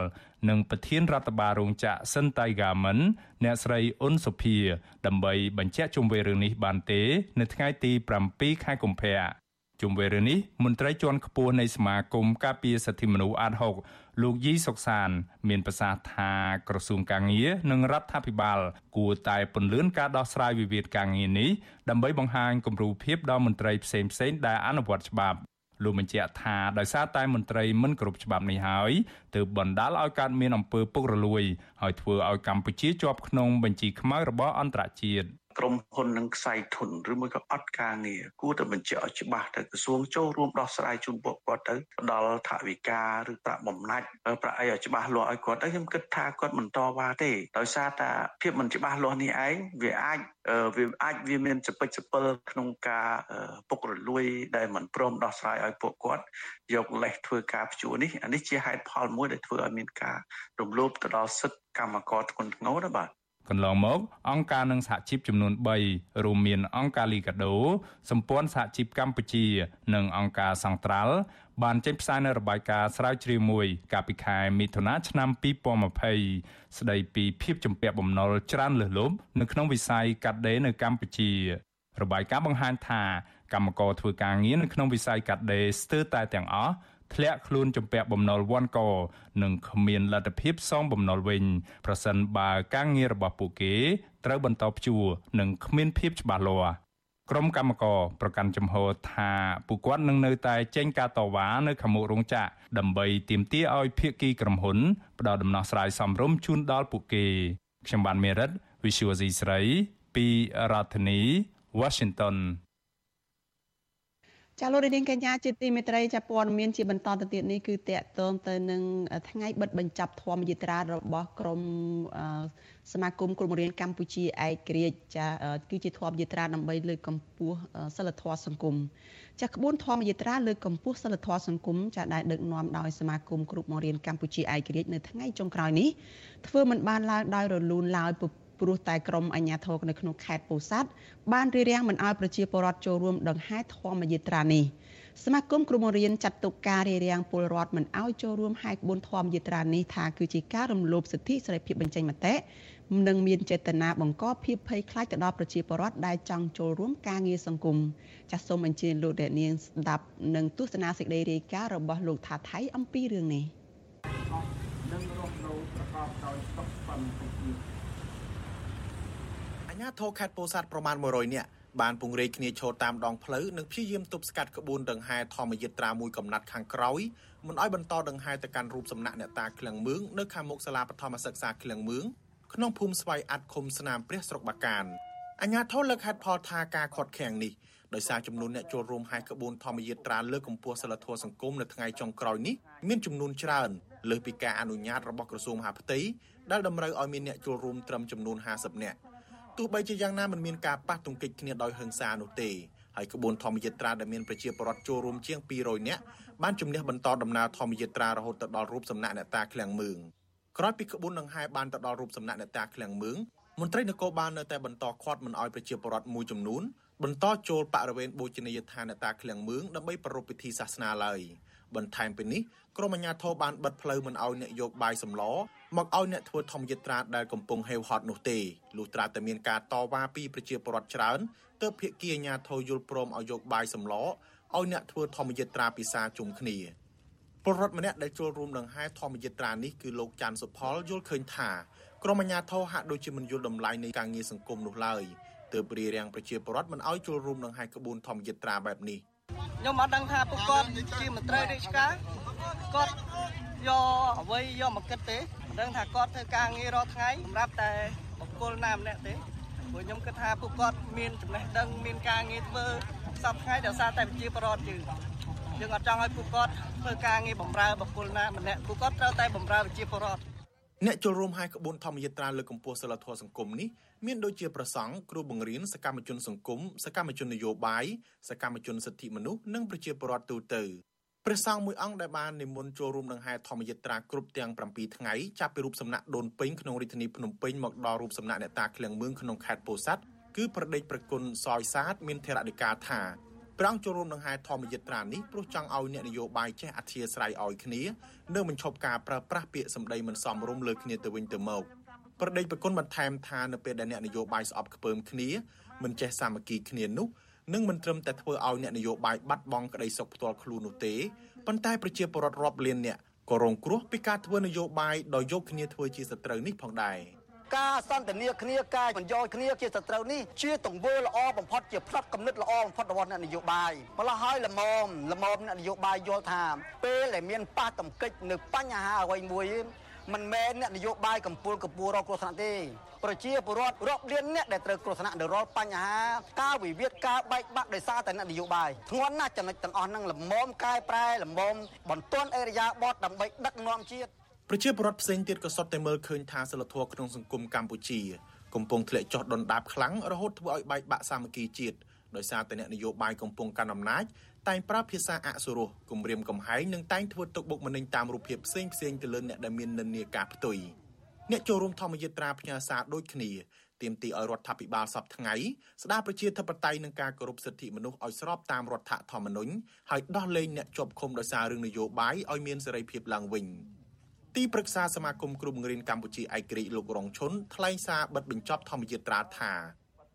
និងប្រធានរដ្ឋបាលរោងចក្រ Sentai Garment អ្នកស្រីអ៊ុនសុភា ដើម្បីបញ្ជាក់ជុំវិញរឿងនេះបានទេ នៅថ្ងៃទី7ខែកុម្ភៈ ជុំវិញរឿងនេះមន្ត្រីជាន់ខ្ពស់នៃសមាគមការពារសិទ្ធិមនុស្សអាត6លោកយីសុកសាន មានប្រសាសន៍ថាក្រសួងកាងារនិងរដ្ឋាភិបាល គួរតែពន្លឿនការដោះស្រាយវិវាទការងារនេះដើម្បីបង្ហាញគំរូភាពដល់មន្ត្រីផ្សេងៗដែលអនុវត្តច្បាប់លោកបញ្ជាក់ថាដោយសារតែមន្ត្រីមិនគ្រប់ច្បាប់នេះហើយទើបបណ្ដាលឲ្យកើតមានអំពើពុករលួយ ហើយធ្វើឲ្យកម្ពុជាជាប់ក្នុងបញ្ជីខ្មៅរបស់អន្តរជាតិ ក្រុមហ៊ុននឹងខ្សែធនឬមួយក៏អត់ការងារគួរតែបញ្ជាក់ឲ្យច្បាស់ទៅក្រសួងចូលរួមដោះស្រាយជូនពួកគាត់ទៅផ្ដល់ថវិកាឬប្រាក់បំណាច់ប្រាក់អីឲ្យច្បាស់លាស់ឲ្យគាត់ទៅខ្ញុំគិតថាគាត់មិនតវ៉ាទេដោយសារតែភាពមិនច្បាស់លាស់នេះឯងវាអាចវាអាចវាមានចពិចចពិលក្នុងការពុករលួយដែលមិនព្រមដោះស្រាយឲ្យពួកគាត់យកលេសធ្វើការព្យួរនេះអានេះជាហេតុផលមួយដែលធ្វើឲ្យមានការរំលោភទៅដល់សិទ្ធិកម្មករធ្ងន់ធ្ងរណាបាទ កន្លងមកអង្គការនិងសហជីពចំនួន3រួមមានអង្គការលីកាដូសម្ព័ន្ធសហជីពកម្ពុជា និងអង្គការសង្ត្រាល់បានចេញផ្សាយនៅរបាយការណ៍ស្រាវជ្រាវមួយ កាលពីខែមិថុនាឆ្នាំ2020ស្ដីពីភាពជំពាក់បំណុលច្រើនលើសលប់នៅក្នុងវិស័យកាត់ដេរនៅកម្ពុជា របាយការណ៍បង្ហាញថាកម្មករធ្វើការងារនៅក្នុងវិស័យកាត់ដេរស្ទើរតែទាំងអស់ ធ្លាក់ខ្លួនជំពាក់បំណុលវ័នកនិងគ្មានលទ្ធភាពសងបំណុលវិញប្រសិនបើការងាររបស់ពួកគេត្រូវបន្តព្យួរនិងគ្មានភាពច្បាស់លាស់ក្រុមកម្មករប្រកាន់ជំហរថាពួកគាត់នឹងនៅតែចេញការតវ៉ានៅខាងមុខរោងចក្រដើម្បីទាមទារឲ្យភាគីក្រុមហ៊ុនផ្ដល់ដំណោះស្រាយសមរម្យជូនដល់ពួកគេខ្ញុំបានមេរិត Visual C ស្រីពីរដ្ឋធានី Washington ចាលោកនាងកញ្ញាជាទីមេត្រីចាព័ត៌មានជាបន្តទៅទៀតនេះគឺតកតងទៅនឹងថ្ងៃបិទបញ្ចប់ធម្មយាត្រារបស់ក្រមសមាគមគ្រូបង្រៀនកម្ពុជាឯករាជ្យចាគឺជាធម្មយាត្រាដើម្បីលើកកម្ពស់សិលធម៌សង្គមចាក្បួនធម្មយាត្រាលើកកម្ពស់សិលធម៌សង្គមចាដែលដឹកនាំដោយសមាគមគ្រូបង្រៀនកម្ពុជាឯករាជ្យនៅថ្ងៃចុងក្រោយនេះធ្វើមិនបានឡើងដោយរលូនឡើយព្រោះតែក្រមអាជ្ញាធរនៅក្នុងខេត្តពោធិ៍សាត់បានរារាំងមិនឲ្យប្រជាពលរដ្ឋចូលរួមដង្ហែធម្មយាត្រានេះសមាគមគ្រូបង្រៀនចាត់ទុកការរារាំងពលរដ្ឋមិនឲ្យចូលរួមហែកក្បួនធម្មយាត្រានេះថាគឺជាការរំលោភសិទ្ធិសេរីភាពបញ្ចេញមតិនិងមានចេតនាបង្កភាពភ័យខ្លាចទៅដល់ប្រជាពលរដ្ឋដែលចង់ចូលរួមការងារសង្គមចាសសូមអញ្ជើញលោកអ្នកនាងស្ដាប់និងទស្សនាសេចក្តីរាយការណ៍របស់លោកថាថៃអំពីរឿងនេះនឹងរស់នៅប្រកបដោយសុខសន្តិ ភាពជ្ញាធរខេត្តពោធិ៍សាត់ប្រមាណ100នាក់បានពង្រាយគ្នាឈរតាមដងផ្លូវនិងព្យាយាមទប់ស្កាត់ក្បួនដង្ហែធម្មយាត្រាមួយកំណាត់ខាងក្រោយមិនឲ្យបន្តដង្ហែទៅកាន់រូបសំណាក់អ្នកតាឃ្លាំងមឿងនៅខាងមុខសាលាបឋមសិក្សាឃ្លាំងមឿងក្នុងភូមិស្វាយអាត់ឃុំស្នាមព្រះស្រុកបាកានអាជ្ញាធរលើកហេតុផលថាការខាត់ខាំងនេះដោយសារចំនួនអ្នកចូលរួមហែកក្បួនធម្មយាត្រាលើកកម្ពស់សិលធម៌សង្គមនៅថ្ងៃចុងក្រោយនេះមានចំនួនច្រើនលើសពីការអនុញ្ញាតរបស់ក្រសួងមហាផ្ទៃដែលតម្រូវឲ្យមានអ្នកចូលរួមត្រឹមចំនួន50នាក់ ទោះបីជាយ៉ាងណាមិនមានការប៉ះទង្គិចគ្នាដោយហិង្សានោះទេហើយក្បួនធម្មយាត្រាដែលមានប្រជាពលរដ្ឋចូលរួមជាង200នាក់បានជំនះបន្តដំណើរធម្មយាត្រារហូតទៅដល់រូបសំណាក់អ្នកតាឃ្លាំងមឿងក្រោយពីក្បួនដង្ហែបានទៅដល់រូបសំណាក់អ្នកតាឃ្លាំងមឿងមន្ត្រីនគរបាលនៅតែបន្តឃាត់មិនអោយប្រជាពលរដ្ឋមួយចំនួនបន្តចូលបរិវេណបូជនីយដ្ឋានអ្នកតាឃ្លាំងមឿងដើម្បីប្រារព្ធពិធីសាសនាឡើយបន្ថែមពីនេះក្រមអាជ្ញាធរបានបិទផ្លូវមិនអោយអ្នកយកបាយសម្ល មកឲ្យអ្នកធ្វើធម្មយាត្រាដែលកំពុងហេវហត់នោះទេលុះត្រាតែមានការតវ៉ាពីប្រជាពលរដ្ឋច្រើនទើបភាគីអាជ្ញាធរយល់ព្រមឲ្យយកបាយសម្លឲ្យអ្នកធ្វើធម្មយាត្រាពិសាជុំគ្នាពលរដ្ឋម្នាក់ដែលចូលរួមដង្ហែធម្មយាត្រានេះគឺលោកច័ន្ទសុផលយល់ឃើញថាក្រមអាជ្ញាធរហាក់ដូចជាមិនយល់តម្លៃនៃការងារសង្គមនោះឡើយទើបរារាំងប្រជាពលរដ្ឋមិនឲ្យចូលរួមដង្ហែក្បួនធម្មយាត្រាបែបនេះខ្ញុំអត់ដឹងថាពួកគាត់ជាមន្ត្រីរាជការគាត់យកអ្វីយកមកគិតទេ មិនដឹងថាគាត់ធ្វើការងាររាល់ថ្ងៃសម្រាប់តែបុគ្គលណាម្នាក់ទេព្រោះខ្ញុំគិតថាពួកគាត់មានចំណេះដឹងមានការងារធ្វើសពថ្ងៃដោយសារតែវិជាបរដ្ឋយើងយើងអត់ចង់ឲ្យពួកគាត់ធ្វើការងារបម្រើបុគ្គលណាម្នាក់ពួកគាត់ត្រូវតែបម្រើវិជាបរដ្ឋអ្នកចូលរួមហែកក្បួនធម្មយាត្រាលើកកម្ពស់សិលធម៌សង្គមនេះមានដូចជាប្រសង់គ្រូបង្រៀនសកម្មជនសង្គមសកម្មជននយោបាយសកម្មជនសិទ្ធិមនុស្សនិងប្រជាពលរដ្ឋទូទៅ ព្រះសង្ឃមួយអង្គដែលបាននិមន្តចូលរួមនឹងហែធម្មយាត្រាគ្រប់ទាំង7ថ្ងៃចាប់ពីរូបសំណាក់ដូនពេញក្នុងរាជធានីភ្នំពេញមកដល់រូបសំណាក់អ្នកតាឃ្លាំងមឿងក្នុងខេត្តពោធិ៍សាត់គឺប្រដេចប្រគុណសយសាទមានធរណិកាថាព្រះអង្គចូលរួមនឹងហែធម្មយាត្រានេះព្រោះចង់ឲ្យអ្នកនយោបាយចេះអធិស្ឋានឲ្យគ្នានិងបញ្ឈប់ការប្រើប្រាស់ពាក្យសម្ដីមិនសមរម្យលើគ្នាទៅវិញទៅមកប្រដេចប្រគុណបន្ថែមថានៅពេលដែលអ្នកនយោបាយស្អប់ខ្ពើមគ្នាមិនចេះសាមគ្គីគ្នានោះ នឹងមិនត្រឹមតែធ្វើឲ្យអ្នកនយោបាយបាត់បង់ក្តីសុខផ្ទាល់ខ្លួននោះទេប៉ុន្តែប្រជាពលរដ្ឋរាប់លានអ្នកក៏រងគ្រោះពីការធ្វើនយោបាយដោយយកគ្នាធ្វើជាសត្រូវនេះផងដែរការសន្ទនាគ្នាការបញ្យោគ្នាជាសត្រូវនេះជាទង្វើល្អបំផុតជាផ្នត់កំណត់ល្អបំផុតរបស់អ្នកនយោបាយម្ល៉េះហើយល្មមល្មមអ្នកនយោបាយយល់ថាពេលដែលមានប៉ះទង្គិចនៅបញ្ហាអ្វីមួយ មិនមែនអ្នកនយោបាយកម្ពុជាកម្ពុជារកគ្រោះថ្នាក់ទេប្រជាពលរដ្ឋរាប់លានអ្នកដែលត្រូវគ្រោះថ្នាក់នៅរាល់បញ្ហាការវិវាទការបែកបាក់ដោយសារតែអ្នកនយោបាយធ្ងន់ណាស់ចំណុចទាំងអស់ហ្នឹងល្មមកែប្រែល្មមបន្ទន់អេរយាបតដើម្បីដឹកនាំជាតិប្រជាពលរដ្ឋផ្សេងទៀតក៏សុទ្ធតែមើលឃើញថាសិលធម៌ក្នុងសង្គមកម្ពុជាកំពុងធ្លាក់ចុះដុនដាបខ្លាំងរហូតធ្វើឲ្យបែកបាក់សាមគ្គីជាតិដោយសារតែអ្នកនយោបាយកំពុងកាន់អំណាច តែងប្រើភាសាអសុរោះគំរាមកំហែងនិងតែងធ្វើទុកបុកម្នេញតាមរូបភាពផ្សេងផ្សេងទៅលើអ្នកដែលមាននិន្នាការផ្ទុយអ្នកចូលរួមធម្មយាត្រាផ្ញើសារដូចគ្នាទាមទារឲ្យរដ្ឋាភិបាលសពថ្ងៃស្ដារប្រជាធិបតេយ្យនិងការគោរពសិទ្ធិមនុស្សឲ្យស្របតាមរដ្ឋធម្មនុញ្ញហើយដោះលែងអ្នកជាប់ឃុំដោយសាររឿងនយោបាយឲ្យមានសេរីភាពឡើងវិញទីប្រឹក្សាសមាគមគ្រូបង្រៀនកម្ពុជាឯករាជ្យលោករងឈុនថ្លែងសារបិទបញ្ចប់ធម្មយាត្រាថា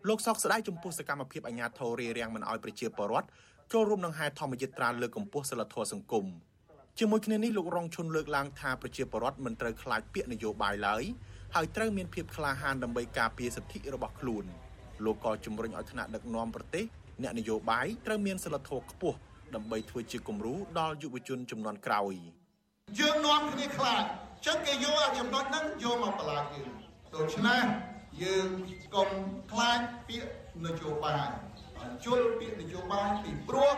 លោកសោកស្ដាយចំពោះសកម្មភាពអាញាធររារាំងមិនឲ្យប្រជាពលរដ្ឋ ចូលរួមនឹងហែធម្មយាត្រាលើកកម្ពស់សិលធម៌សង្គមជាមួយគ្នានេះលោករងឈុនលើកឡើងថាប្រជាពលរដ្ឋមិនត្រូវខ្លាចពាក្យនយោបាយឡើយហើយត្រូវមានភាពក្លាហានដើម្បីការពារសិទ្ធិរបស់ខ្លួនលោកក៏ជំរុញឲ្យថ្នាក់ដឹកនាំប្រទេសអ្នកនយោបាយត្រូវមានសិលធម៌ខ្ពស់ដើម្បីធ្វើជាគំរូដល់យុវជនចំនួនក្រោយយើងនាំគ្នាខ្លាចចឹងគេយកចំណុចហ្នឹងយកមកបន្លាចយើងដូច្នេះយើងកុំខ្លាចពាក្យនយោបាយ ជុលពាក្យនយោបាយពីព្រោះ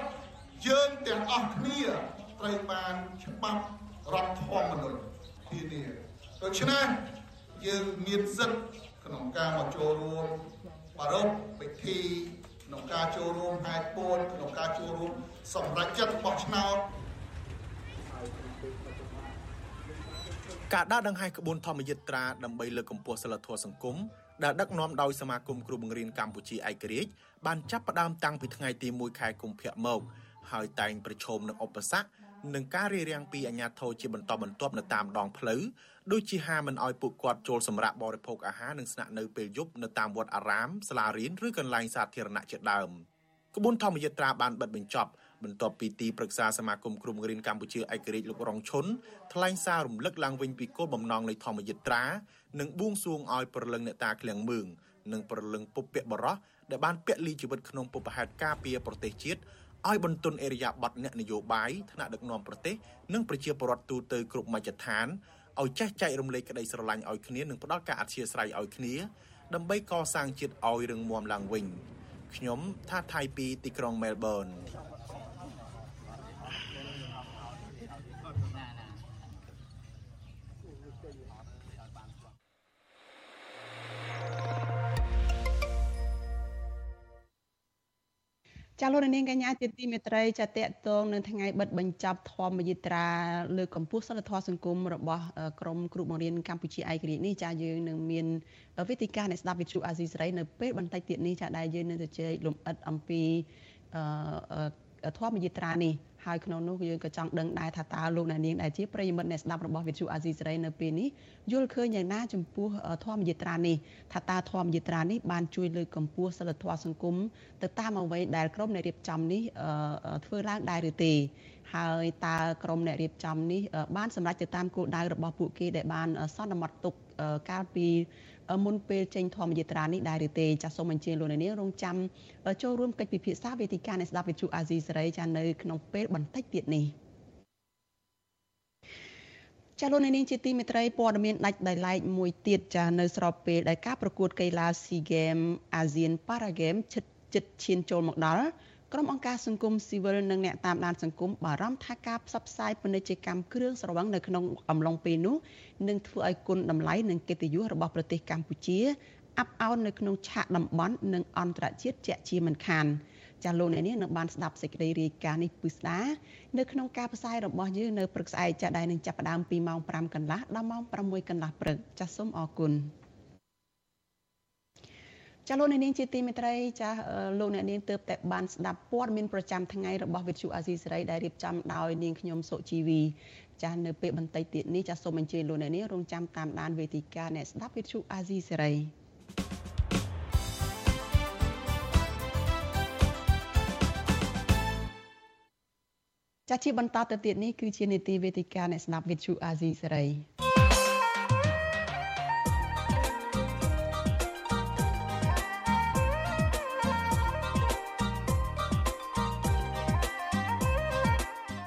យើងទាំងអស់គ្នាត្រូវបានច្បាប់រដ្ឋធម្មនុញ្ញធានាដូច្នេះយើងមានសិទ្ធិក្នុងការមកចូលរួមប្រារព្ធពិធីក្នុងការចូលរួមហែកពូនក្នុងការចូលរួមសម្រេចចិត្តបោះឆ្នោតការដាក់ដង្ហែក្បួនធម្មយិត្រាដើម្បីលើកកម្ពស់សិលធម៌សង្គម ដែលដឹកនាំដោយសមាគមគ្រូបង្រៀនកម្ពុជាឯករាជ្យបានចាប់ផ្ដើមតាំងពីថ្ងៃទី1ខែកុម្ភៈមកហើយតែងប្រឈមនឹងឧបសគ្គនិងការរារាំងពីអាជ្ញាធរជាបន្តបន្ទាប់នៅតាមដងផ្លូវដូចជាហាមិនអោយពួកគាត់ចូលសម្រាប់បរិភោគអាហារនិងស្នាក់នៅពេលយប់នៅតាមវត្តអារាមសាលារៀនឬកន្លែងសាធារណៈជាដើមក្បួនធម្មយត្រាបានបិទបញ្ចប់បន្ទាប់ពីទីប្រឹក្សាសមាគមគ្រូបង្រៀនកម្ពុជាឯករាជ្យលោករងឈុនថ្លែងសាររំលឹកឡើងវិញពីគោលបំណងនៃធម្មយត្រា និងបួងសួងឲ្យប្រលឹងអ្នកតាឃ្លាំងមឿងនិងប្រលឹងពុព្វបរោះដែលបានពលីជីវិតក្នុងពុបហេតុការពារប្រទេសជាតិឲ្យបន្ទន់អេរយាប័តអ្នកនយោបាយថ្នាក់ដឹកនាំប្រទេសនិងប្រជាពលរដ្ឋទូទៅគ្រប់មជ្ឈដ្ឋានឲ្យចេះចែករំលែកក្តីស្រឡាញ់ឲ្យគ្នានិងផ្ដល់ការអធិស្ឋានឲ្យគ្នាដើម្បីកសាងជាតិឲ្យរឹងមាំឡើងវិញខ្ញុំថាថៃពីទីក្រុងមែលប៊ន ចាលោកនាងកញ្ញាជាទីមេត្រីចាតកតងនឹងថ្ងៃបិទបញ្ចប់ធម្មយិត្រាលើកកម្ពស់សិលធម៌សង្គមរបស់ក្រមគ្រូបង្រៀនកម្ពុជាឯករាជ្យនេះចាយើងនឹងមានវេទិកាអ្នកស្ដាប់វិទ្យុអាស៊ីសេរីនៅពេលបន្តិចទៀតនេះចាដែលយើងនឹងជជែកលំអិតអំពី ធម្មយិត្រានេះហើយក្នុងនោះយើងក៏ចង់ដឹងដែរថាតើលោកអ្នកនាងដែលជាប្រិយមិត្តអ្នកស្ដាប់របស់វិទ្យុអាស៊ីសេរីនៅពេលនេះយល់ឃើញយ៉ាងណាចំពោះធម្មយិត្រានេះថាតើធម្មយិត្រានេះបានជួយលើកកម្ពស់សិលធម៌សង្គមទៅតាមអ្វីដែលក្រុមអ្នករៀបចំនេះធ្វើឡើងដែរឬទេហើយតើក្រុមអ្នករៀបចំនេះបានសម្រេចទៅតាមគោលដៅរបស់ពួកគេដែលបានសន្មត់ទុក កាលពីមុនពេលចេញធម្មយាត្រានេះដែរឬទេចាសសូមអញ្ជើញលោកនាងរងចាំចូលរួមកិច្ចពិភាក្សាវេទិកានៃស្ដាប់វិទ្យុអាស៊ីសេរីចានៅក្នុងពេលបន្តិចទៀតនេះចាលោកនាងជាទីមេត្រីព័ត៌មានដាច់ដោយឡែកមួយទៀតចានៅស្របពេលដែលការប្រកួតកីឡា SEA Games ASEAN Para Games ជិតជិតឈានចូលមកដល់ ក្រុមអង្គការសង្គមស៊ីវិលនិងអ្នកតាមដានសង្គមបារម្ភថាការផ្សព្វផ្សាយពាណិជ្ជកម្មគ្រឿងស្រវឹងនៅក្នុងអំឡុងពេលនោះនឹងធ្វើឲ្យគុណតម្លៃនិងកិត្តិយសរបស់ប្រទេសកម្ពុជាអាប់អោននៅក្នុងឆាកតំបន់និងអន្តរជាតិជាក់ជាមិនខានចាលោកអ្នកនាងនឹងបានស្ដាប់សេចក្តីរាយការណ៍នេះពិស្ដានៅក្នុងការផ្សាយរបស់យើងនៅព្រឹកស្អែកចាដែលនឹងចាប់ផ្ដើមពីម៉ោង5កន្លះដល់ម៉ោង6កន្លះព្រឹកចាសូមអរគុណ ចាលោកអ្នកនាងជាទីមេត្រីចាលោកអ្នកនាងទើបតែបានស្ដាប់ព័ត៌មានប្រចាំថ្ងៃរបស់វិទ្យុអាស៊ីសេរីដែលរៀបចំដោយនាងខ្ញុំសុជីវីចានៅពេលបន្តិចទៀតនេះចាសូមអញ្ជើញលោកអ្នកនាងរងចាំតាមដានវេទិកាអ្នកស្ដាប់វិទ្យុអាស៊ីសេរីចាជាបន្តទៅទៀតនេះគឺជានីតិវេទិកាអ្នកស្ដាប់វិទ្យុអាស៊ីសេរី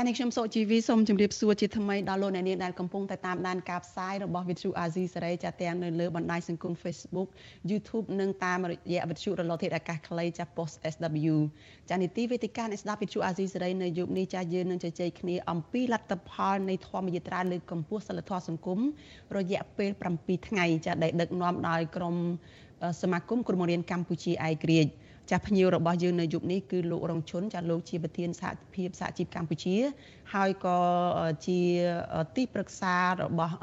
ចា៎នេះខ្ញុំសុជីវីសូមជម្រាបសួរជាថ្មីដល់លោកអ្នកនាងដែលកំពុងតែតាមដានការផ្សាយរបស់វិទ្យុអាស៊ីសេរីចាទាំងនៅលើបណ្ដាញសង្គម Facebook YouTube និងតាមរយៈវិទ្យុរលកធាតុអាកាសខ្លីចា Post SW ចានីតិវេទិកាអ្នកស្ដាប់វិទ្យុអាស៊ីសេរីនៅយប់នេះចាយើងនឹងជជែកគ្នាអំពីលទ្ធផលនៃធម្មយាត្រាលើកកម្ពស់សិលធម៌សង្គមរយៈពេល7ថ្ងៃចាដែលដឹកនាំដោយក្រុមសមាគមគ្រូបង្រៀនកម្ពុជាឯករាជ្យ ចាស់ភ្ញៀវរបស់យើងនៅយុគនេះគឺលោករងឈុនចាស់លោកជាប្រធានសហភាពសហជីពកម្ពុជា ហើយក៏ជាទីប្រឹក្សារបស់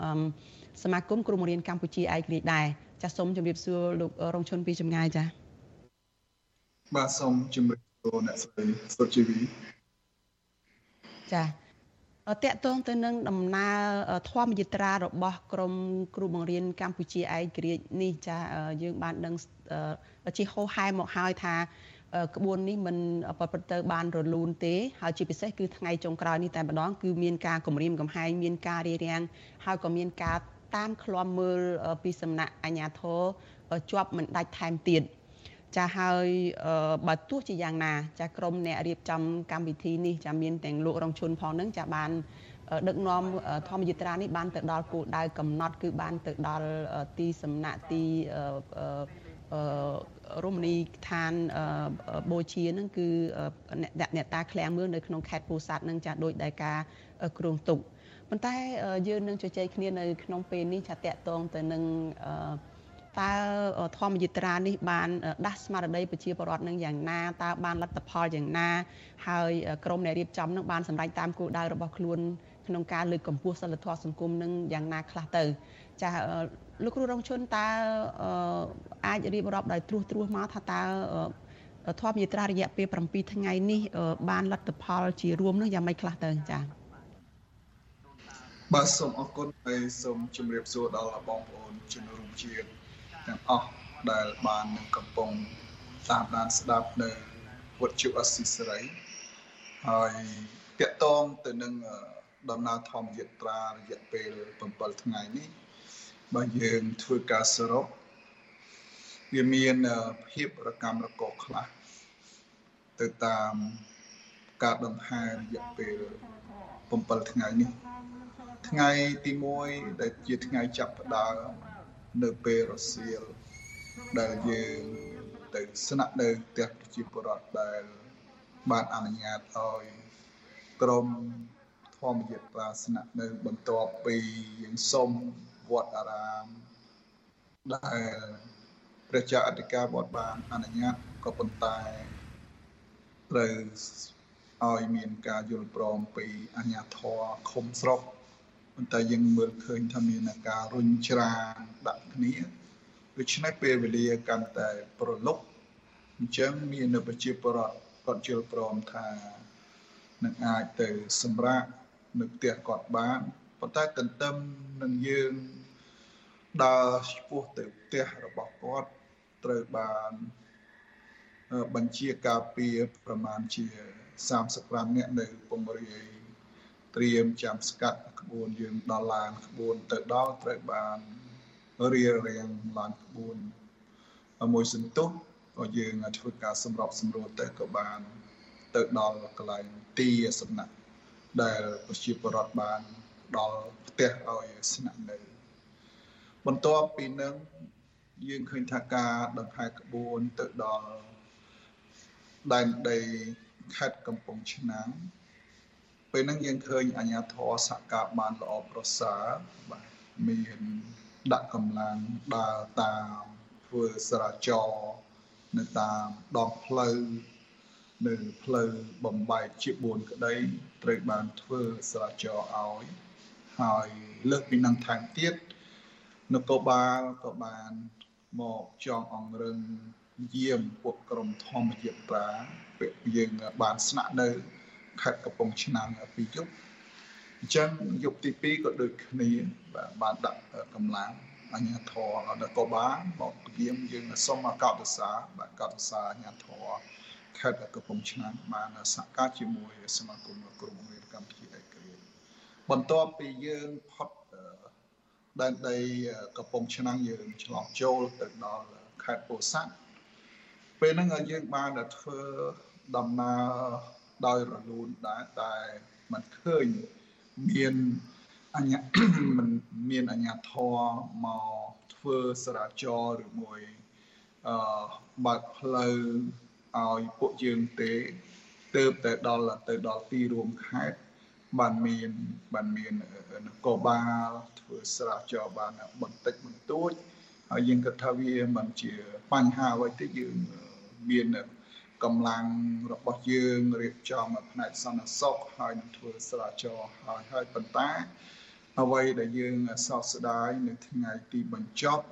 សមាគមគ្រូបង្រៀនកម្ពុជាឯករាជ្យដែរចាស់សូមជម្រាបសួរលោករងឈុនពីចម្ងាយចា៎បាទសូមជម្រាបសួរអ្នកស្រីសុជីវីចា៎តកតងទៅនឹងដំណើរធម្មយត្រារបស់ក្រមគ្រូបង្រៀនកម្ពុជាឯករាជ្យនេះចាយើងបានដឹង ជាហោហែមកហើយថាក្បួននេះមិនប្រព្រឹត្តទៅបានរលូនទេហើយជាពិសេសគឺថ្ងៃចុងក្រោយនេះតែម្ដងគឺមានការគម្រាមកំហែងមានការរារាំងហើយក៏មានការតាមឃ្លាំមើលពីសំណាក់អាជ្ញាធរជាប់មិនដាច់ថែមទៀតចាហើយបើទោះជាយ៉ាងណា ចាក្រុមអ្នករៀបចំកម្មវិធីនេះចាមានទាំងលោករងឈុនផងនឹងចាបានដឹកនាំធម្មយាត្រានេះបានទៅដល់គោលដៅកំណត់គឺបានទៅដល់ទីសំណាក់ទី រមណីយដ្ឋានបូជានឹងគឺអ្នកតាឃ្លាំងមឿងនៅក្នុងខេត្តពោធិ៍សាត់នឹងចាស់ដោយដែលការគ្រោងទុកប៉ុន្តែយើងនឹងជជែកគ្នានៅក្នុងពេលនេះចាតកតងទៅនឹងតើធម្មយិត្រានេះបានដាស់ស្មារតីប្រជាពលរដ្ឋនឹងយ៉ាងណាតើបានលទ្ធផលយ៉ាងណា ហើយក្រមអ្នករៀបចំនឹងបានសម្រេចតាមគោលដៅរបស់ខ្លួនក្នុងការលើកកម្ពស់សិលធម៌សង្គមនឹងយ៉ាងណាខ្លះទៅ ចាលោកគ្រូរងឈុនតើអាចរៀបរាប់ដោយត្រួសត្រាសមកថាតើធម្មយាត្រារយៈពេល7ថ្ងៃនេះ បានលទ្ធផល ជារួមនឹងយ៉ាងម៉េចខ្លះទៅចា៎បាទសូមអរគុណហើយសូមជម្រាបសួរដល់បងប្អូនជនរួមជាតិទាំងអស់ដែលបាននឹងកំពុងតាមដានស្ដាប់នៅវត្តជុអស៊ីសេរីហើយតកតងទៅនឹងដំណើរធម្មយាត្រារយៈពេល7ថ្ងៃនេះ បើយើងធ្វើការសរុបវាមានភាពរកម្មរកកខ្លះទៅតាមការដង្ហែរយៈពេល7ថ្ងៃនេះថ្ងៃទី1ដែលជាថ្ងៃចាប់ផ្ដើមនៅពេលរសៀលដែលយើងទៅស្នាក់នៅផ្ទះប្រជាពលរដ្ឋដែលបានអនុញ្ញាតឲ្យក្រមធម្មយាត្រាស្នាក់នៅបន្ទាប់ពីយើងសុំ វត្តអារាមដែលព្រះចៅអធិការវត្តបានអនុញ្ញាតក៏ប៉ុន្តែត្រូវឲ្យមានការយល់ព្រមពីអាជ្ញាធរឃុំស្រុកប៉ុន្តែយើងមើលឃើញថាមានការរុញច្រានដាក់គ្នាដូច្នេះពេលវេលាកាន់តែប្រឡុកអញ្ចឹងមាននៅប្រជាពលរដ្ឋគាត់យល់ព្រមថានឹងអាចទៅសម្រាប់នៅផ្ទះគាត់បានប៉ុន្តែទន្ទឹមនឹងយើង ដើរឆ្ពោះទៅផ្ទះរបស់គាត់ត្រូវបានបញ្ជាការពារប្រមាណជា35នាក់នៅពងរាយត្រៀមចាំស្កាត់ក្បួនយើងដល់ឡានក្បួនទៅដល់ត្រូវបានរៀបរៀងឡានក្បួនមួយសន្ទុះក៏យើងធ្វើការសម្របសម្រួលទៅក៏បានទៅដល់កន្លែងទីសំណាក់ដែលប្រជាពលរដ្ឋបានដល់ផ្ទះឲ្យស្នាក់នៅ បន្ទាប់ពីនឹងយើងឃើញថាការដង្ហែក្បួនទៅដល់ដែនដីខេត្តកំពង់ឆ្នាំងពេលហ្នឹងយើងឃើញអាញាធរសកាបានល្អប្រសើរបាទមានដាក់កម្លាំងដើរតាមធ្វើសរាចរនៅតាមដងផ្លូវនៅផ្លូវបំបែកជា4ក្តីត្រូវបានធ្វើសរាចរឲ្យហើយលើកពីនឹងថែមទៀត នគរបាលក៏បានមកចងអង្រឹងយាមពួកក្រុមធម្មយាត្រាពេលយើងបានស្នាក់នៅខេត្តកំពង់ឆ្នាំងពីយប់អញ្ចឹងយប់ទី2ក៏ដូចគ្នាបាទបានដាក់កម្លាំងអញ្ញាធរនគរបាលមកយាមយើងសូមកោតសាបាទកោតសាអញ្ញាធរខេត្តកំពង់ឆ្នាំងបានសហការជាមួយសមាគមក្រុមហ៊ុនកម្ពុជាឯករាជ្យបន្ទាប់ពីយើងផុត ដែនដីកំពង់ឆ្នាំងយើងឆ្លងចូលទៅដល់ខេត្តពោធិ៍សាត់ពេលហ្នឹងយើងបានធ្វើដំណើរដោយរលូនដែរតែมันឃើញមានអញ្ញាมันមានអញ្ញាធរមកធ្វើសរាចរឬមួយអឺបើកផ្លូវឲ្យពួកយើងទេទៅតែដល់ទៅដល់ទីរួមខេត្ត បានមានបានមាននគរបាលធ្វើស្រាវជ្រាវបានបន្តិចបន្តួចហើយយើងគិតថាវាមិនជាបញ្ហាអ្វីទេយើងមានកម្លាំងរបស់យើងរៀបចំផ្នែកសន្តិសុខហើយនឹងធ្វើស្រាវជ្រាវហើយហើយប៉ុន្តែអ្វីដែលយើងសោកស្ដាយនៅថ្ងៃទីបញ្ចប់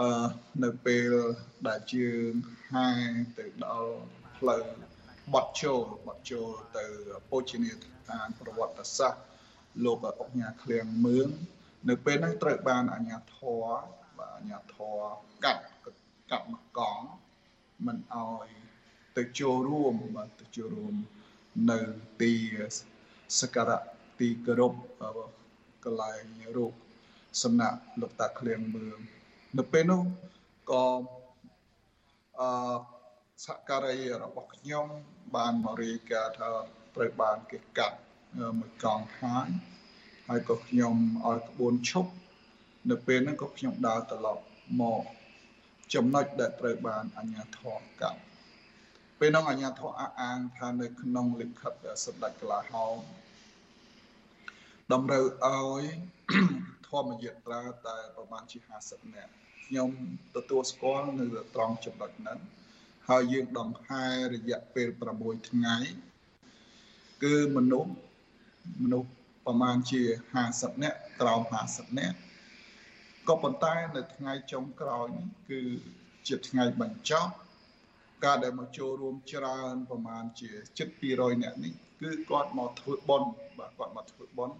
អឺនៅពេលដែលយើងហាទៅដល់ផ្លូវបត់ចូលបត់ចូលទៅពោជនីយដ្ឋាន ប្រវត្តិសាស្ត្រលោកអុកញ៉ាឃ្លៀងមឿងនៅពេលហ្នឹងត្រូវបានអាជ្ញាធរបាទអាជ្ញាធរកាត់កាត់មកកង់មិនអោយទៅចូលរួមបាទទៅចូលរួមនៅទីសក្ការៈទីគោរពកន្លែងរូបសំណាក់លោកតាឃ្លៀងមឿងនៅពេលនោះក៏អឺសហការីរបស់ខ្ញុំបានមករាយការណ៍ថា ត្រូវបានគេកាត់មួយកង់ហាញហើយក៏ខ្ញុំឲ្យក្បួនឈប់នៅពេលហ្នឹងក៏ខ្ញុំដើរត្រឡប់មកចំណុចដែលត្រូវបានអាជ្ញាធរកាត់ពេលនោះអាជ្ញាធរអះអាងថានៅក្នុងលិខិតសម្ដេចកលាហោមតម្រូវឲ្យធម្មយត្រាតែប្រមាណជា50នាក់ខ្ញុំទទួលស្គាល់នៅត្រង់ចំណុចហ្នឹងហើយយើងដង្ហែរយៈពេល6ថ្ងៃ គឺមនុស្សមនុស្សប្រមាណជា50នាក់ក្រោម50នាក់ក៏ប៉ុន្តែនៅថ្ងៃចុងក្រោយនេះគឺជាថ្ងៃបញ្ចប់ការដែលមកចូលរួមច្រើនប្រមាណជាជិត200នាក់នេះគឺគាត់មកធ្វើបុណ្យបាទគាត់មកធ្វើបុណ្យ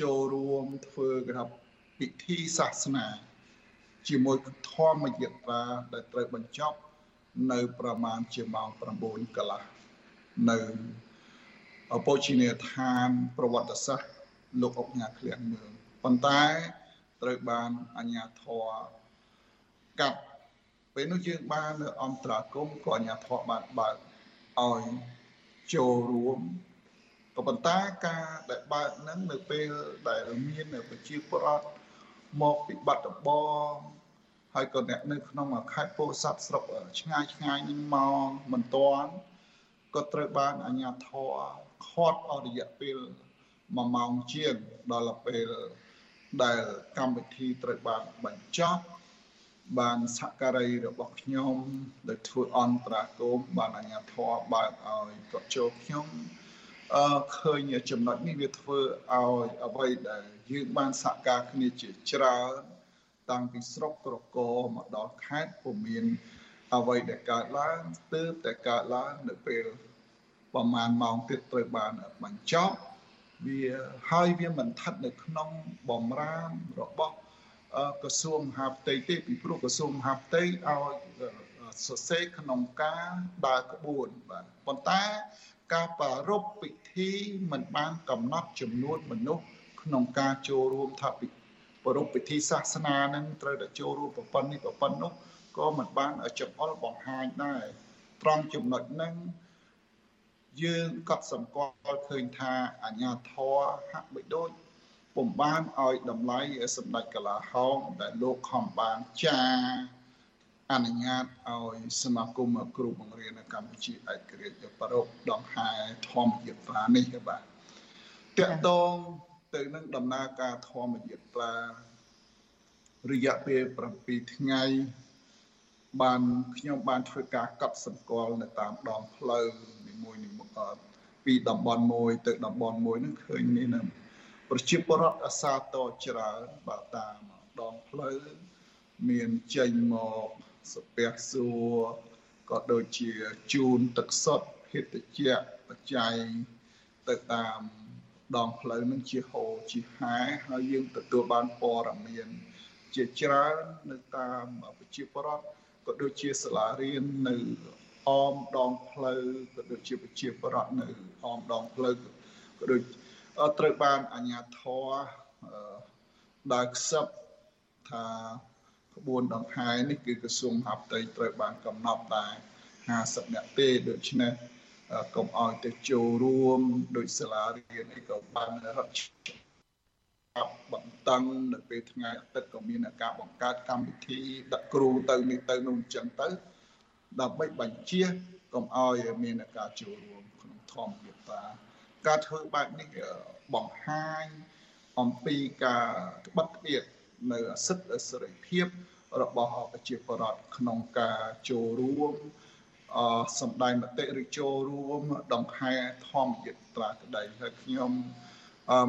ចូលរួមធ្វើគេថាពិធីសាសនា ជាមួយធម្មយត្រាដែលត្រូវបញ្ចប់នៅប្រមាណជាម៉ោង9កន្លះនៅ ពោជិនីយដ្ឋានប្រវត្តិសាស្ត្រលោកអុកញ៉ាឃ្លៀងមើងប៉ុន្តែត្រូវបានអាជ្ញាធរកាត់ពេលនោះយើងបាននៅអន្តរាគមក៏អាជ្ញាធរបានបើកឲ្យចូលរួមក៏ប៉ុន្តែការដែលបើកហ្នឹងនៅពេលដែលមានប្រជាពលរដ្ឋមកពីបាត់ដំបងហើយក៏អ្នកនៅក្នុងខេត្តពោធិ៍សាត់ស្រុកឆ្ងាយឆ្ងាយនេះមកមិនទាន់ក៏ត្រូវបានអាជ្ញាធរ ខាត់អស់រយៈពេល1ម៉ោងជាងដល់ពេលដែលកម្មវិធីត្រូវបានបញ្ចប់បានសក្ការីរបស់ខ្ញុំដែលធ្វើអន្តរាគមបានអាជ្ញាធរបើកឲ្យគាត់ចូលខ្ញុំអឺឃើញចំណុចនេះវាធ្វើឲ្យអ្វីដែលយើងបានសហការគ្នាជាច្រើនតាំងពីស្រុកក្រកមកដល់ខេត្តពុំមានអ្វីដែលកើតឡើងទើបតែកើតឡើងនៅពេល ប្រហែលម៉ោងទៀតត្រូវបានបញ្ចប់វាហើយវាមិនស្ថិតនៅក្នុងបំរាមរបស់ក្រសួងមហាផ្ទៃទេពីព្រោះក្រសួងមហាផ្ទៃឲ្យសរសេរក្នុងការដើរក្បួនបាទប៉ុន្តែការប្រារព្ធពិធីមិនបានកំណត់ចំនួនមនុស្សក្នុងការចូលរួមថាពិប្រារព្ធពិធីសាសនានឹងត្រូវតែចូលរួមប្រព័ន្ធនេះប្រព័ន្ធនោះក៏មិនបានចង្អុលបង្ហាញដែរត្រង់ចំណុចហ្នឹង យើងក៏សម្គាល់ឃើញថាអាញាធរហាក់បីដូចពុំបានឲ្យតម្លៃសម្ដេចកលាហោមដែលលោកខំបានចាអនុញ្ញាតឲ្យសមាគមគ្រូបង្រៀននៅកម្ពុជាឯករាជ្យប្រពដងហែធម្មយត្រានេះបាទតកតងទៅនឹងដំណើរការធម្មយត្រារយៈពេល7ថ្ងៃបានខ្ញុំបានធ្វើការកត់សម្គាល់នៅតាមដងផ្លូវនី មួយនីមួយពីតំបន់មួយទៅតំបន់មួយនឹងឃើញនេះណាប្រជាពលរដ្ឋអាសាតច្រើនបើតាមដងផ្លូវមានចេញមកស្ពះសួរក៏ដូចជាជូនទឹកសុទ្ធភេទជ្ជៈបច្ច័យទៅតាមដងផ្លូវនឹងជាហូរជាហែហើយយើងទទួលបានព័ត៌មាន ជាច្រើននៅតាមប្រជាពលរដ្ឋក៏ដូចជាសាលារៀននៅ អមដងផ្លូវក៏ដូចជាប្រជាពលរដ្ឋនៅអមដងផ្លូវក៏ដូចត្រូវបានអាជ្ញាធរដើរខ្សឹបថាក្បួនដង្ហែនេះគឺក្រសួងមហាផ្ទៃត្រូវបានកំណត់តែ50នាក់ទេដូច្នេះកុំឲ្យទៅចូលរួមដោយសាលារៀនអីក៏បានរត់បន្តឹងនៅពេលថ្ងៃអាទិត្យក៏មានការបង្កើតកម្មវិធីដាក់គ្រូទៅនេះទៅនោះអញ្ចឹងទៅ ដើម្បីបញ្ជាកុំឲ្យមានការចូលរួមក្នុងធម្មយត្រាការធ្វើបែបនេះបង្ហាញអំពីការក្បត់ក្បៀតនៅសិទ្ធិសេរីភាពរបស់ប្រជាពលរដ្ឋក្នុងការចូលរួមអសម្ដែងមតិឬចូលរួមដង្ហែធម្មយត្រាក្តីហើយខ្ញុំ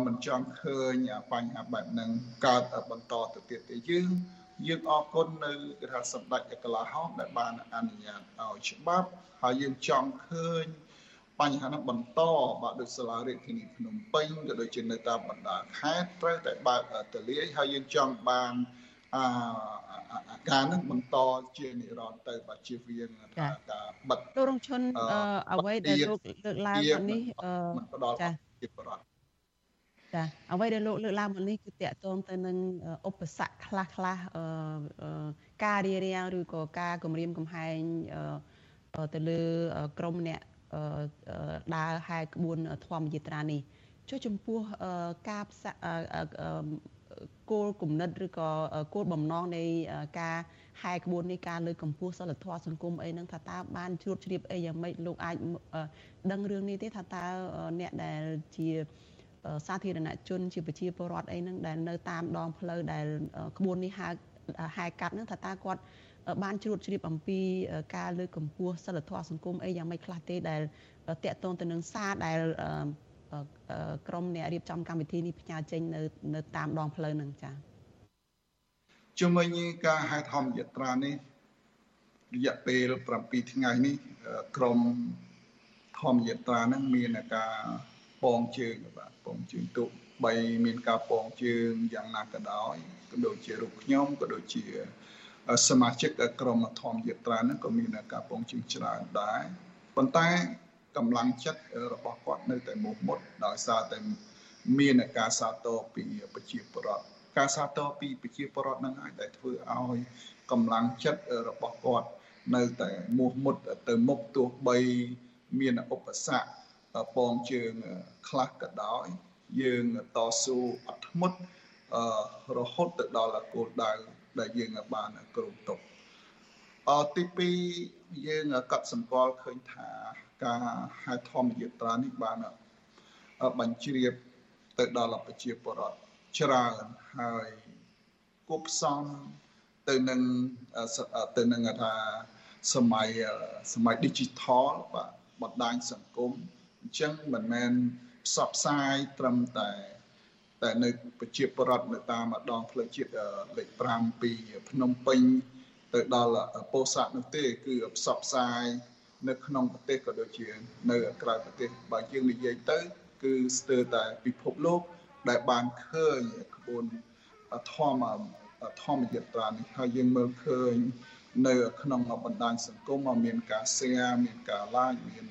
មិនចង់ឃើញបញ្ហាបែបហ្នឹងកើតបន្តទៅទៀតទេយើង យើងអរគុណនៅគេថាសម្ដេចកលាហោមដែលបានអនុញ្ញាតឲ្យច្បាប់ហើយយើងចង់ឃើញបញ្ហានោះបន្តបាទដូចសាលារាជធានីភ្នំពេញក៏ដូចជានៅតាមបណ្ដាខេត្តត្រូវតែបើកទលាយហើយយើងចង់បានអាការនឹងបន្តជានិរន្តរ៍ទៅបាទជាវាងការបិទលោករងឈុនអ្វីដែលលោកលើកឡើងនេះចាជាបរិបទ ចាអ្វីដែលលោកលើកឡើងមកនេះគឺតកតងទៅនឹងឧបសគ្គខ្លះខ្លះការរៀបរៀងឬក៏ការគម្រាមកំហែងទៅលើក្រមអ្នកដើរហែក្បួនធម្មយាត្រានេះចុះចំពោះការគោលគំនិតឬក៏គោលបំណងនៃការហែក្បួននេះការលើកកម្ពស់សិលធម៌សង្គមអីហ្នឹងថាតើបានជ្រួតជ្រាបអីយ៉ាងម៉េចលោកអាចដឹងរឿងនេះទេថាតើអ្នកដែលជា សាធារណជនជាប្រជាពលរដ្ឋអីហ្នឹងដែលនៅតាមដងផ្លូវដែលក្បួននេះហៅហែកាត់ហ្នឹងថាតើគាត់បានជ្រួតជ្រាបអំពីការលើកកម្ពស់សិលធម៌សង្គមអីយ៉ាងម៉េចខ្លះទេដែលតកតងទៅនឹងសារដែលក្រមអ្នករៀបចំកម្មវិធីនេះផ្ញើចេញនៅនៅតាមដងផ្លូវហ្នឹងចា៎ជំនាញការហែធម្មយត្រានេះរយៈពេល7ថ្ងៃនេះក្រមធម្មយត្រាហ្នឹងមានការ ពងជើងបាទពងជើងទុបីមានការពងជើងយ៉ាងណាក៏ដោយក៏ដូចជារូបខ្ញុំក៏ដូចជាសមាជិកក្រុមធម្មយត្រាហ្នឹងក៏មានការពងជើងច្រើនដែរប៉ុន្តែកម្លាំងចិត្តរបស់គាត់នៅតែមោះមុតដោយសារតែមានការសាទរពីប្រជាពលរដ្ឋការសាទរពីប្រជាពលរដ្ឋនឹងអាចដែលធ្វើឲ្យកម្លាំងចិត្តរបស់គាត់នៅតែមោះមុតទៅមុខទោះបីមានឧបសគ្គ ពងជើងខ្លះក៏ដោយយើងតស៊ូអត់ធ្មត់រហូតទៅដល់គោលដៅដែលយើងបានគ្រោងទុកអទី2យើងកត់សម្គាល់ឃើញថាការហៅធម្មយត្រានេះបានបញ្ជ្រាបទៅដល់ប្រជាពលរដ្ឋច្រើនហើយគប់ផ្សំទៅនឹងទៅនឹងថាសម័យសម័យ digital បាទបណ្ដាញសង្គម អញ្ចឹងមិនមែនផ្សព្វផ្សាយត្រឹមតែតែនៅប្រជាពលរដ្ឋនៅតាមម្ដងផ្លូវជាតិលេខ5ពីភ្នំពេញទៅដល់ពោធិ៍សាត់នោះទេ គឺផ្សព្វផ្សាយនៅក្នុងប្រទេសក៏ដូចជា នៅក្រៅប្រទេសបើយើងនិយាយទៅ គឺស្ទើរតែពិភពលោក ដែលបានឃើញក្បួនធម្មធម្មយត្រានេះហើយយើងមើលឃើញនៅ ក្នុងបណ្ដាញសង្គមមកមានការ share មានការ like មាន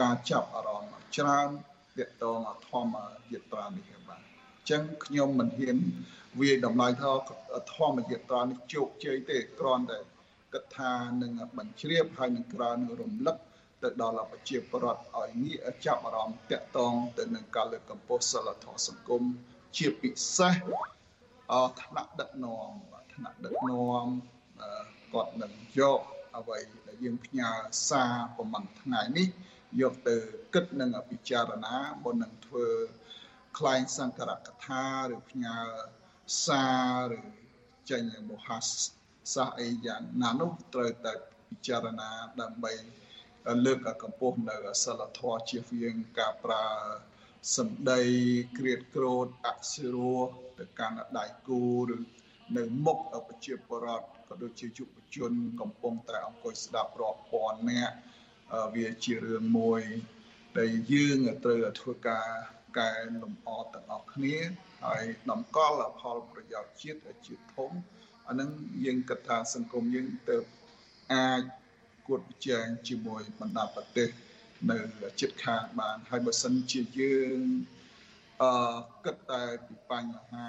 ការចាប់អារម្មណ៍ច្រើនទាក់ទងធម្មយត្រានេះបាទអញ្ចឹងខ្ញុំមិនហ៊ានវាយតម្លៃថាធម្មយត្រានេះជោគជ័យទេគ្រាន់តែគិតថានឹងបញ្ជ្រាបហើយនឹងក្រើនរំលឹកទៅដល់ប្រជាពលរដ្ឋឲ្យងាកចាប់អារម្មណ៍តាក់ទងទៅនឹងការលើកកម្ពស់សិលធម៌សង្គមជាពិសេសអថ្នាក់ដឹកនាំថ្នាក់ដឹកនាំគាត់នឹងយកអ្វីដែលយើងផ្ញើសារប្រហែលថ្ងៃនេះ យកទៅគិតនិងពិចារណាមុននឹងធ្វើខ្លែងសង្ករកថាឬផ្ញើសារឬចេញមហាសាសអីយ៉ាងណានោះត្រូវតែពិចារណាដើម្បីលើកកម្ពស់នៅសិលធម៌ជាជាងការប្រើសម្ដីគ្រៀតក្រោតអសិរោទៅកាន់ដៃគូឬនៅមុខប្រជាពលរដ្ឋក៏ដូចជាយុវជនកំពុងតែអង្គុយស្ដាប់រាប់ពាន់នាក់ វាជារឿងមួយដែលយើងត្រូវធ្វើការកែលម្អទាំងអស់គ្នាហើយតម្កល់ផលប្រយោជន៍ជាតិជាធំអានឹងយើងគិតថាសង្គមយើងទៅអាចគួតប្រជែងជាមួយបណ្ដាប្រទេសនៅជិតខាងបានហើយបើសិនជាយើងអឺគិតតែពីបញ្ហា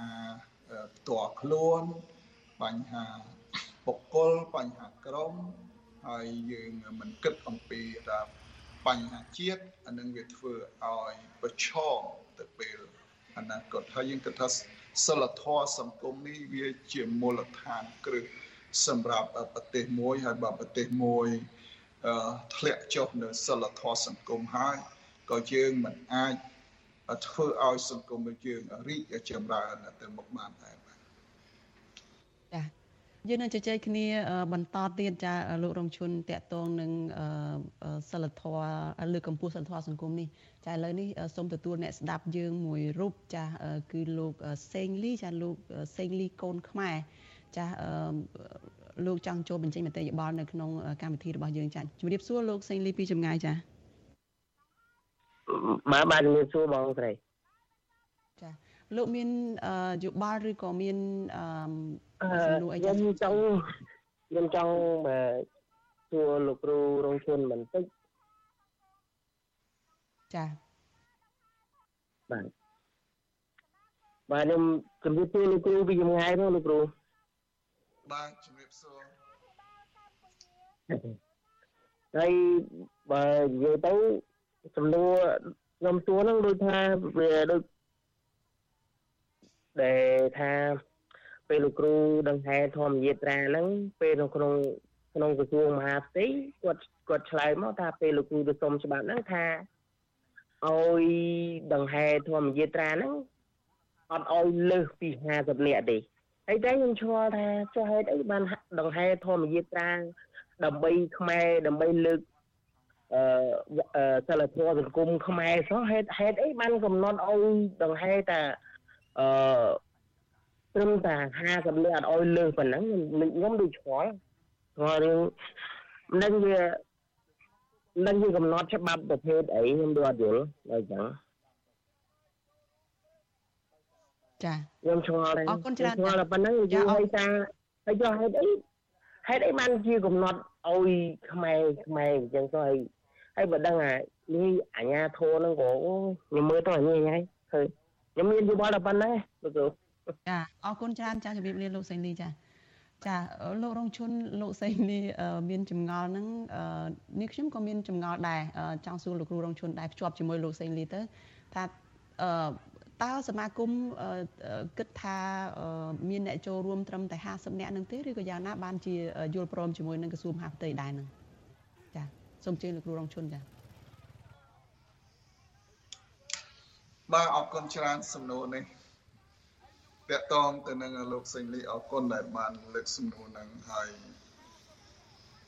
ផ្ទាល់ខ្លួនបញ្ហាបុគ្គលបញ្ហាក្រុម ហើយយើងមិនគិតអំពីថាបញ្ហាជាតិអានឹងវាធ្វើឲ្យប្រឈមទៅពេលអនាគតហើយយើងគិតថាសិលធម៌សង្គមនេះវាជាមូលដ្ឋានគ្រឹះសម្រាប់ប្រទេសមួយហើយបើប្រទេសមួយធ្លាក់ចុះនៅសិលធម៌សង្គមហើយក៏យើងមិនអាចធ្វើឲ្យសង្គមរបស់យើងរីកចម្រើនទៅមុខបានដែរបាទចា យើងនឹងជជែកគ្នាបន្តទៀតចាលោករងឈុនតកតងនឹងសិលធម៌លើកកម្ពស់សិលធម៌សង្គមនេះចាឥឡូវនេះសូមទទួលអ្នកស្ដាប់យើងមួយរូបចាគឺលោកសេងលីចាលោកសេងលីកូនខ្មែរចាលោកចង់ចូលបញ្ចេញមតិយោបល់នៅក្នុងកម្មវិធីរបស់យើងចាជំរាបសួរលោកសេងលីពីចម្ងាយចាបាទបាទជំរាបសួរបងស្រីចាលោកមានយោបល់ឬក៏មាន សំណួរអីខ្ញុំចង់ខ្ញុំចង់សួរលោកគ្រូរងឈុនបន្តិចចាបាទបាទខ្ញុំជំរាបសួរលោកគ្រូពីចម្ងាយផងលោកគ្រូបាទជំរាបសួរហើយបើនិយាយទៅសំណួរខ្ញុំសួរហ្នឹងដូចថាវាដូចដែលថា ពេលលោកគ្រូដឹងហេតុធម្មយាត្រាហ្នឹងពេលនៅក្នុងក្នុងក្រសួងមហាផ្ទៃគាត់គាត់ឆ្លើយមកថាពេលលោកគ្រូទៅសុំច្បាប់ហ្នឹងថាឲ្យដង្ហែធម្មយាត្រាហ្នឹងអត់ឲ្យលើសពី50នាក់ទេហើយតែខ្ញុំឆ្ងល់ថាចុះហេតុអីបានដង្ហែធម្មយាត្រាដើម្បីខ្មែរដើម្បីលើកអឺសិលធម៌សង្គមខ្មែរសោះហេតុហេតុអីបានកំណត់ឲ្យដង្ហែតាអឺ ត្រឹមតែ50នាក់អត់ឲ្យលើសប៉ុណ្ណឹងខ្ញុំដូចឆ្ងល់ឆ្ងល់រឿងមិនដឹងវាមិនដឹងវាកំណត់ច្បាប់ប្រភេទអីខ្ញុំដូចអត់យល់អញ្ចឹងចាខ្ញុំឆ្ងល់ដែរអរគុណច្រើនឆ្ងល់តែប៉ុណ្ណឹងនិយាយឲ្យថាហើយចុះហេតុអីហេតុអីបានជាកំណត់ឲ្យខ្មែរខ្មែរអញ្ចឹងទៅហើយហើយបើដឹងអានេះអាញាធោហ្នឹងក៏ខ្ញុំមើលទៅអានេះហ្នឹងឃើញខ្ញុំមានយោបល់តែប៉ុណ្ណឹងលោកគ្រូ ចាអរគុណច្រើនចាជម្រាបលាលោកសេងលីចាចាលោករងឈុនលោកសេងនេះមានចម្ងល់ហ្នឹងនេះខ្ញុំក៏មានចម្ងល់ដែរចង់សួរលោកគ្រូរងឈុនដែរភ្ជាប់ជាមួយលោកសេងលីទៅថាតើសមាគមគិតថាមានអ្នកចូលរួមត្រឹមតែ50នាក់នឹងទេឬក៏យ៉ាងណាបានជាយល់ព្រមជាមួយនឹងក្រសួងមហាផ្ទៃដែរនឹងចាសូមជឿលោកគ្រូរងឈុនចាបាទអរគុណច្រើនសំណួរនេះ តកតងទៅនឹងលោកសេងលីអរគុណដែលបានលើកសំណួរហ្នឹងហើយ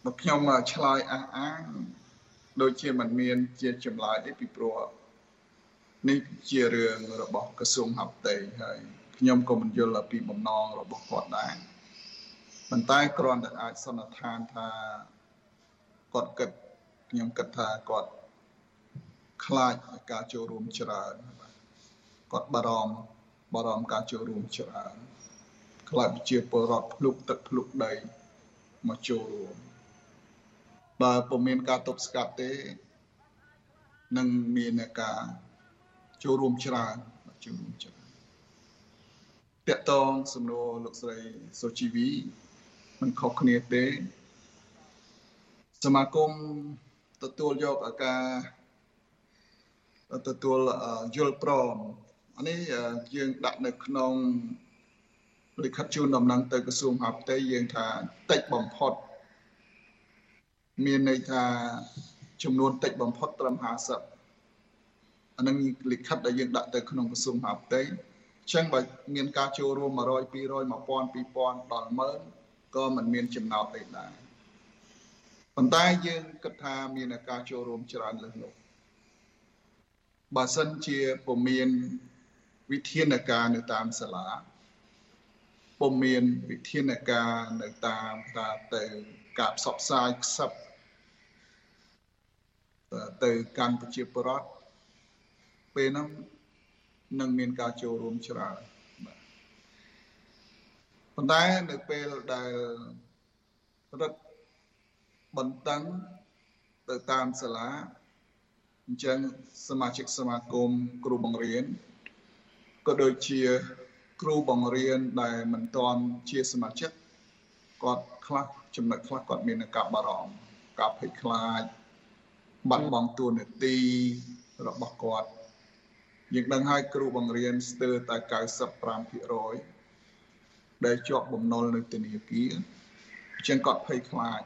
មកខ្ញុំឆ្លើយអះអាងដូចជាมันមានជាចម្លើយអីពីព្រោះនេះជារឿងរបស់ក្រសួងហត្ថីហើយខ្ញុំក៏មិនយល់ពីបំណងរបស់គាត់ដែរប៉ុន្តែគ្រាន់តែអាចសន្និដ្ឋានថាគាត់គិតខ្ញុំគិតថាគាត់ខ្លាចការចូលរួមច្រើនគាត់បារម្ភ បារម្ភការចូលរួមច្រើនខ្លាចប្រជាពលរដ្ឋភ្លុកទឹកភ្លុកដីមកចូលរួមបើពុំមានការទប់ស្កាត់ទេនឹងមានការចូលរួមច្រើនចូលរួមច្រើនតកតងសំណួរលោកស្រីសុជីវីមិនខុសគ្នាទេ សមាគមទទួលយកអាការទទួលយល់ព្រមអា នេះយើងដាក់នៅក្នុងលិខិតជូនដំណឹងទៅក្រសួងមហាផ្ទៃយើងថាតិចបំផុត មានន័យថាចំនួនតិចបំផុតត្រឹម50អានឹងលិខិតដែលយើងដាក់ទៅក្នុងក្រសួងមហាផ្ទៃអញ្ចឹងបើមានការចូលរួម100 200 1000 2000ដល់10000ក៏មិនមានចំណោទអីដែរប៉ុន្តែយើងគិតថាមានការចូលរួមច្រើនលើសនោះបើសិនជាពុំមាន វិធានការនៅតាមសាលាពុំមានវិធានការនៅតាមតាទៅការផ្សព្វផ្សាយខ្សឹបទៅកាន់ប្រជាពលរដ្ឋពេលហ្នឹងនឹងមានការចូលរួមច្រើនបាទប៉ុន្តែនៅពេលដែលរដ្ឋបន្តឹងទៅតាមសាលាអញ្ចឹងសមាជិកសមាគមគ្រូបង្រៀន ក៏ដូចជាគ្រូបង្រៀនដែលមិនទាន់ជាសមាជិកគាត់ខ្លះចំណុចខ្លះគាត់មានការបារម្ភការភ័យខ្លាចបាត់បង់តួនាទីរបស់គាត់យើងដឹងហើយគ្រូបង្រៀនស្ទើរតែ95%ដែលជាប់បំណុលនៅធនាគារអញ្ចឹងគាត់ភ័យខ្លាច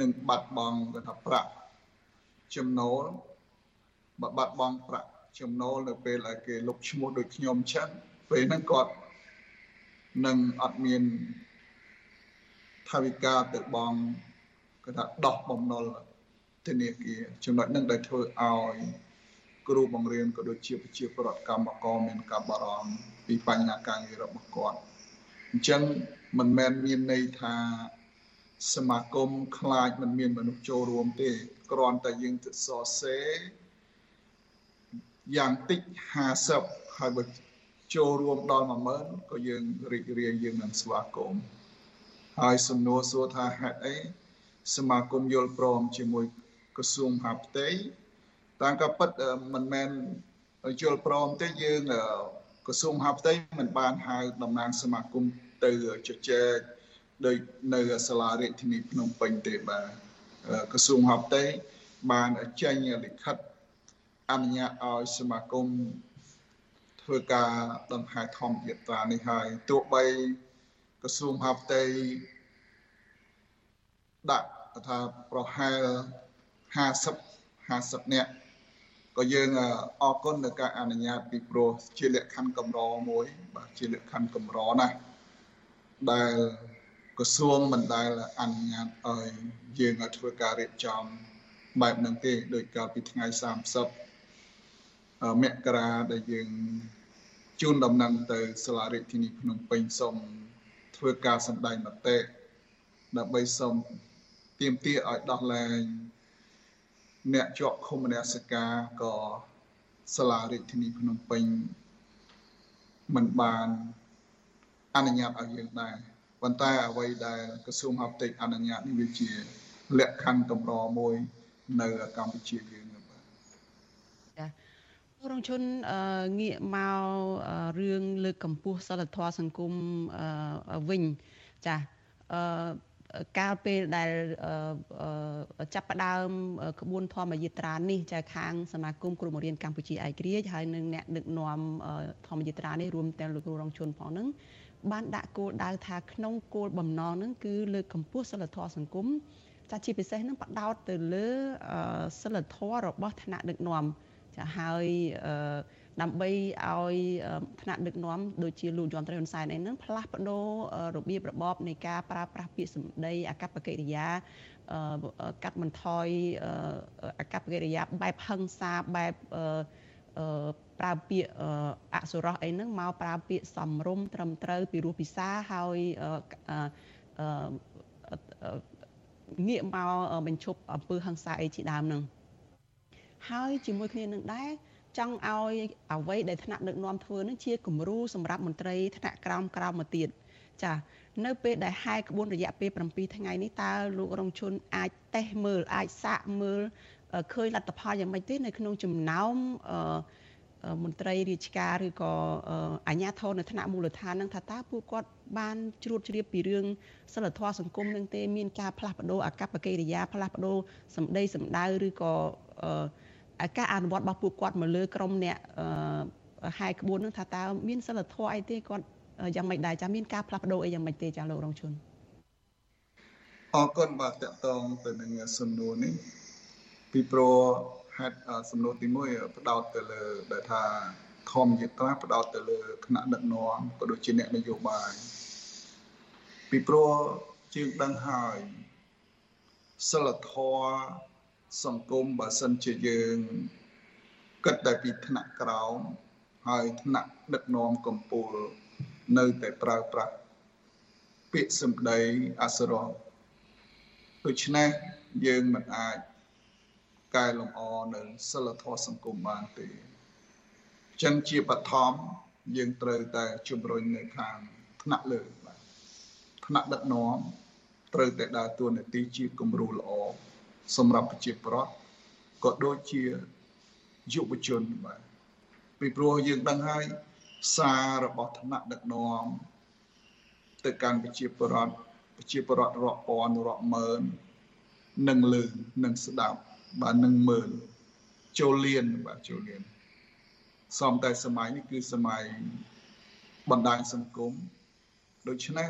នឹងបាត់បង់គេថាប្រាក់ចំណូលបើបាត់បង់ប្រាក់ ចំណូលនៅពេលដែលគេលុបឈ្មោះដូចខ្ញុំចឹងពេលហ្នឹងគាត់នឹងអត់មានថាវិការទៅបងគេថាដោះបំណុលធនាគារចំណុចហ្នឹងដែលធ្វើឲ្យគ្រូបង្រៀនក៏ដូចជាប្រជាពលរដ្ឋកម្មករមានការបារម្ភពីបញ្ហាការងាររបស់គាត់អញ្ចឹងមិនមែនមានន័យថាសមាគមខ្លាចមិនមានមនុស្សចូលរួមទេគ្រាន់តែយើងទៅសរសេរ យ៉ាងតិច50ហើយបើចូលរួមដល់10000ក៏យើងរីករាយយើងនឹងស្វាគមន៍ហើយសំណួរសួរថាហេតុអីសមាគមយល់ព្រមជាមួយក្រសួងមហាផ្ទៃតាមក៏ពិតមិនមែនយល់ព្រមទេយើងក្រសួងមហាផ្ទៃមិនបានហៅតំណាងសមាគមទៅជជែកដោយនៅសាលារាជធានីភ្នំពេញទេបាទក្រសួងមហាផ្ទៃបានចេញលិខិត អនុញ្ញាតឲ្យសមាគមធ្វើការដង្ហែធម្មយាត្រានេះហើយទោះបីក្រសួងមហាផ្ទៃដាក់ថាប្រហែល50 50នាក់ក៏យើងអរគុណនៅការអនុញ្ញាតពីព្រោះជាលក្ខខណ្ឌកម្រមួយ បាទជាលក្ខខណ្ឌកម្រណាស់ដែលក្រសួងមិនដែលអនុញ្ញាតឲ្យយើងឲ្យធ្វើការរៀបចំបែបហ្នឹងទេដោយកាលពីថ្ងៃ30 មករាដែលយើងជូនដំណឹងទៅសាលារដ្ឋាភិបាលភ្នំពេញសូមធ្វើការសម្ដែងមតិដើម្បីសូមទាមទារឲ្យដោះលែងអ្នកជាប់ឃុំមនសិការក៏សាលារដ្ឋាភិបាលភ្នំពេញមិនបានអនុញ្ញាតឲ្យយើងដែរប៉ុន្តែអ្វីដែលក្រសួងហផ្ទៃអនុញ្ញាតនេះវាជាលក្ខខណ្ឌកម្រមួយនៅកម្ពុជាយើងបាទចា រងជនងាកមករឿងលើកកម្ពស់សិលធម៌សង្គមវិញចាអឺកាលពេលដែលចាប់ផ្ដើមក្បួនធម្មយាត្រានេះចាខាងសមាគមគ្រូបង្រៀនកម្ពុជាឯករាជ្យហើយនឹងអ្នកដឹកនាំធម្មយាត្រានេះរួមទាំងលោកគ្រូរងជនផងហ្នឹងបានដាក់គោលដៅថាក្នុងគោលបំណងហ្នឹងគឺលើកកម្ពស់សិលធម៌សង្គមចាជាពិសេសហ្នឹងបដោតទៅលើសិលធម៌របស់ថ្នាក់ដឹកនាំ ចាហើយដើម្បីឲ្យថ្នាក់ដឹកនាំដូចជាលោកយមត្រីហ៊ុនសែនអីហ្នឹងផ្លាស់ប្ដូររបៀបរបបនៃការប្រើប្រាស់ពាក្យសម្ដីអកប្បកិរិយាកាត់បន្ថយអកប្បកិរិយាបែបហិង្សាបែបប្រើពាក្យអសុរោះអីហ្នឹងមកប្រើពាក្យសំរុំត្រឹមត្រូវពីរោះពិសាហើយងាកមកបញ្ឈប់អំពើហិង្សាអីជាដើមហ្នឹង ហើយជាមួយគ្នានឹងដែរចង់ឲ្យអ្វីដែលថ្នាក់ដឹកនាំធ្វើនឹងជាគំរូសម្រាប់មន្ត្រីថ្នាក់ក្រោមក្រោមមកទៀតចានៅពេលដែលហែក្បួនរយៈពេល7ថ្ងៃនេះតើលោករងជនអាចតេស្តមើលអាចសាកមើលឃើញលទ្ធផលយ៉ាងម៉េចទេនៅក្នុងចំណោមមន្ត្រីរាជការឬក៏អាជ្ញាធរនៅថ្នាក់មូលដ្ឋាននឹងថាតើពួកគាត់បានជ្រួតជ្រាបពីរឿងសិលធម៌សង្គមនឹងទេមានការផ្លាស់ប្ដូរអកប្បកិរិយាផ្លាស់ប្ដូរសម្ដីសម្ដៅឬក៏ ការអនុវត្តរបស់ពួកគាត់មកលើក្រុមអ្នកហែកក្បួននឹងថាតើមានសិលធម៌អីទេគាត់យ៉ាងម៉េចដែរចាមានការផ្លាស់ប្ដូរអីយ៉ាងម៉េចទេចាលោករងជនអរគុណបាទតកតងទៅនឹងសំណួរនេះពីព្រោះហេតុសំណួរទី1ផ្ដោតទៅលើដែលថាធម្មយត្រាផ្ដោតទៅលើគណៈដឹកនាំក៏ដូចជាអ្នកនយោបាយពីព្រោះជាងដឹងហើយសិលធម៌ សង្គមបើសិនជាយើងគិតតែពីថ្នាក់ក្រោមហើយថ្នាក់ដឹកនាំកម្ពុជានៅតែប្រើប្រាស់ពាក្យសម្ដីអសរោះដូច្នេះយើងមិនអាចកែលម្អនៅសិលធម៌សង្គមបានទេចឹងជាបឋមយើងត្រូវតែជំរុញនៅខាងថ្នាក់លើបាទថ្នាក់ដឹកនាំត្រូវតែដើរតួនាទីជាគំរូល្អ សម្រាប់ប្រជាប្រដ្ឋក៏ដូចជាយុវជនបាទពីព្រោះយើងដឹងហើយសាររបស់ថ្នាក់ដឹកនាំទៅកាន់ប្រជាប្រដ្ឋប្រជាប្រដ្ឋរាប់ពាន់រាប់ម៉ឺននឹងលើនឹងស្ដាប់បាទនឹងមើលចូលលៀនបាទចូលលៀនសំតែសម័យនេះគឺសម័យបណ្ដាញសង្គមដូច្នេះ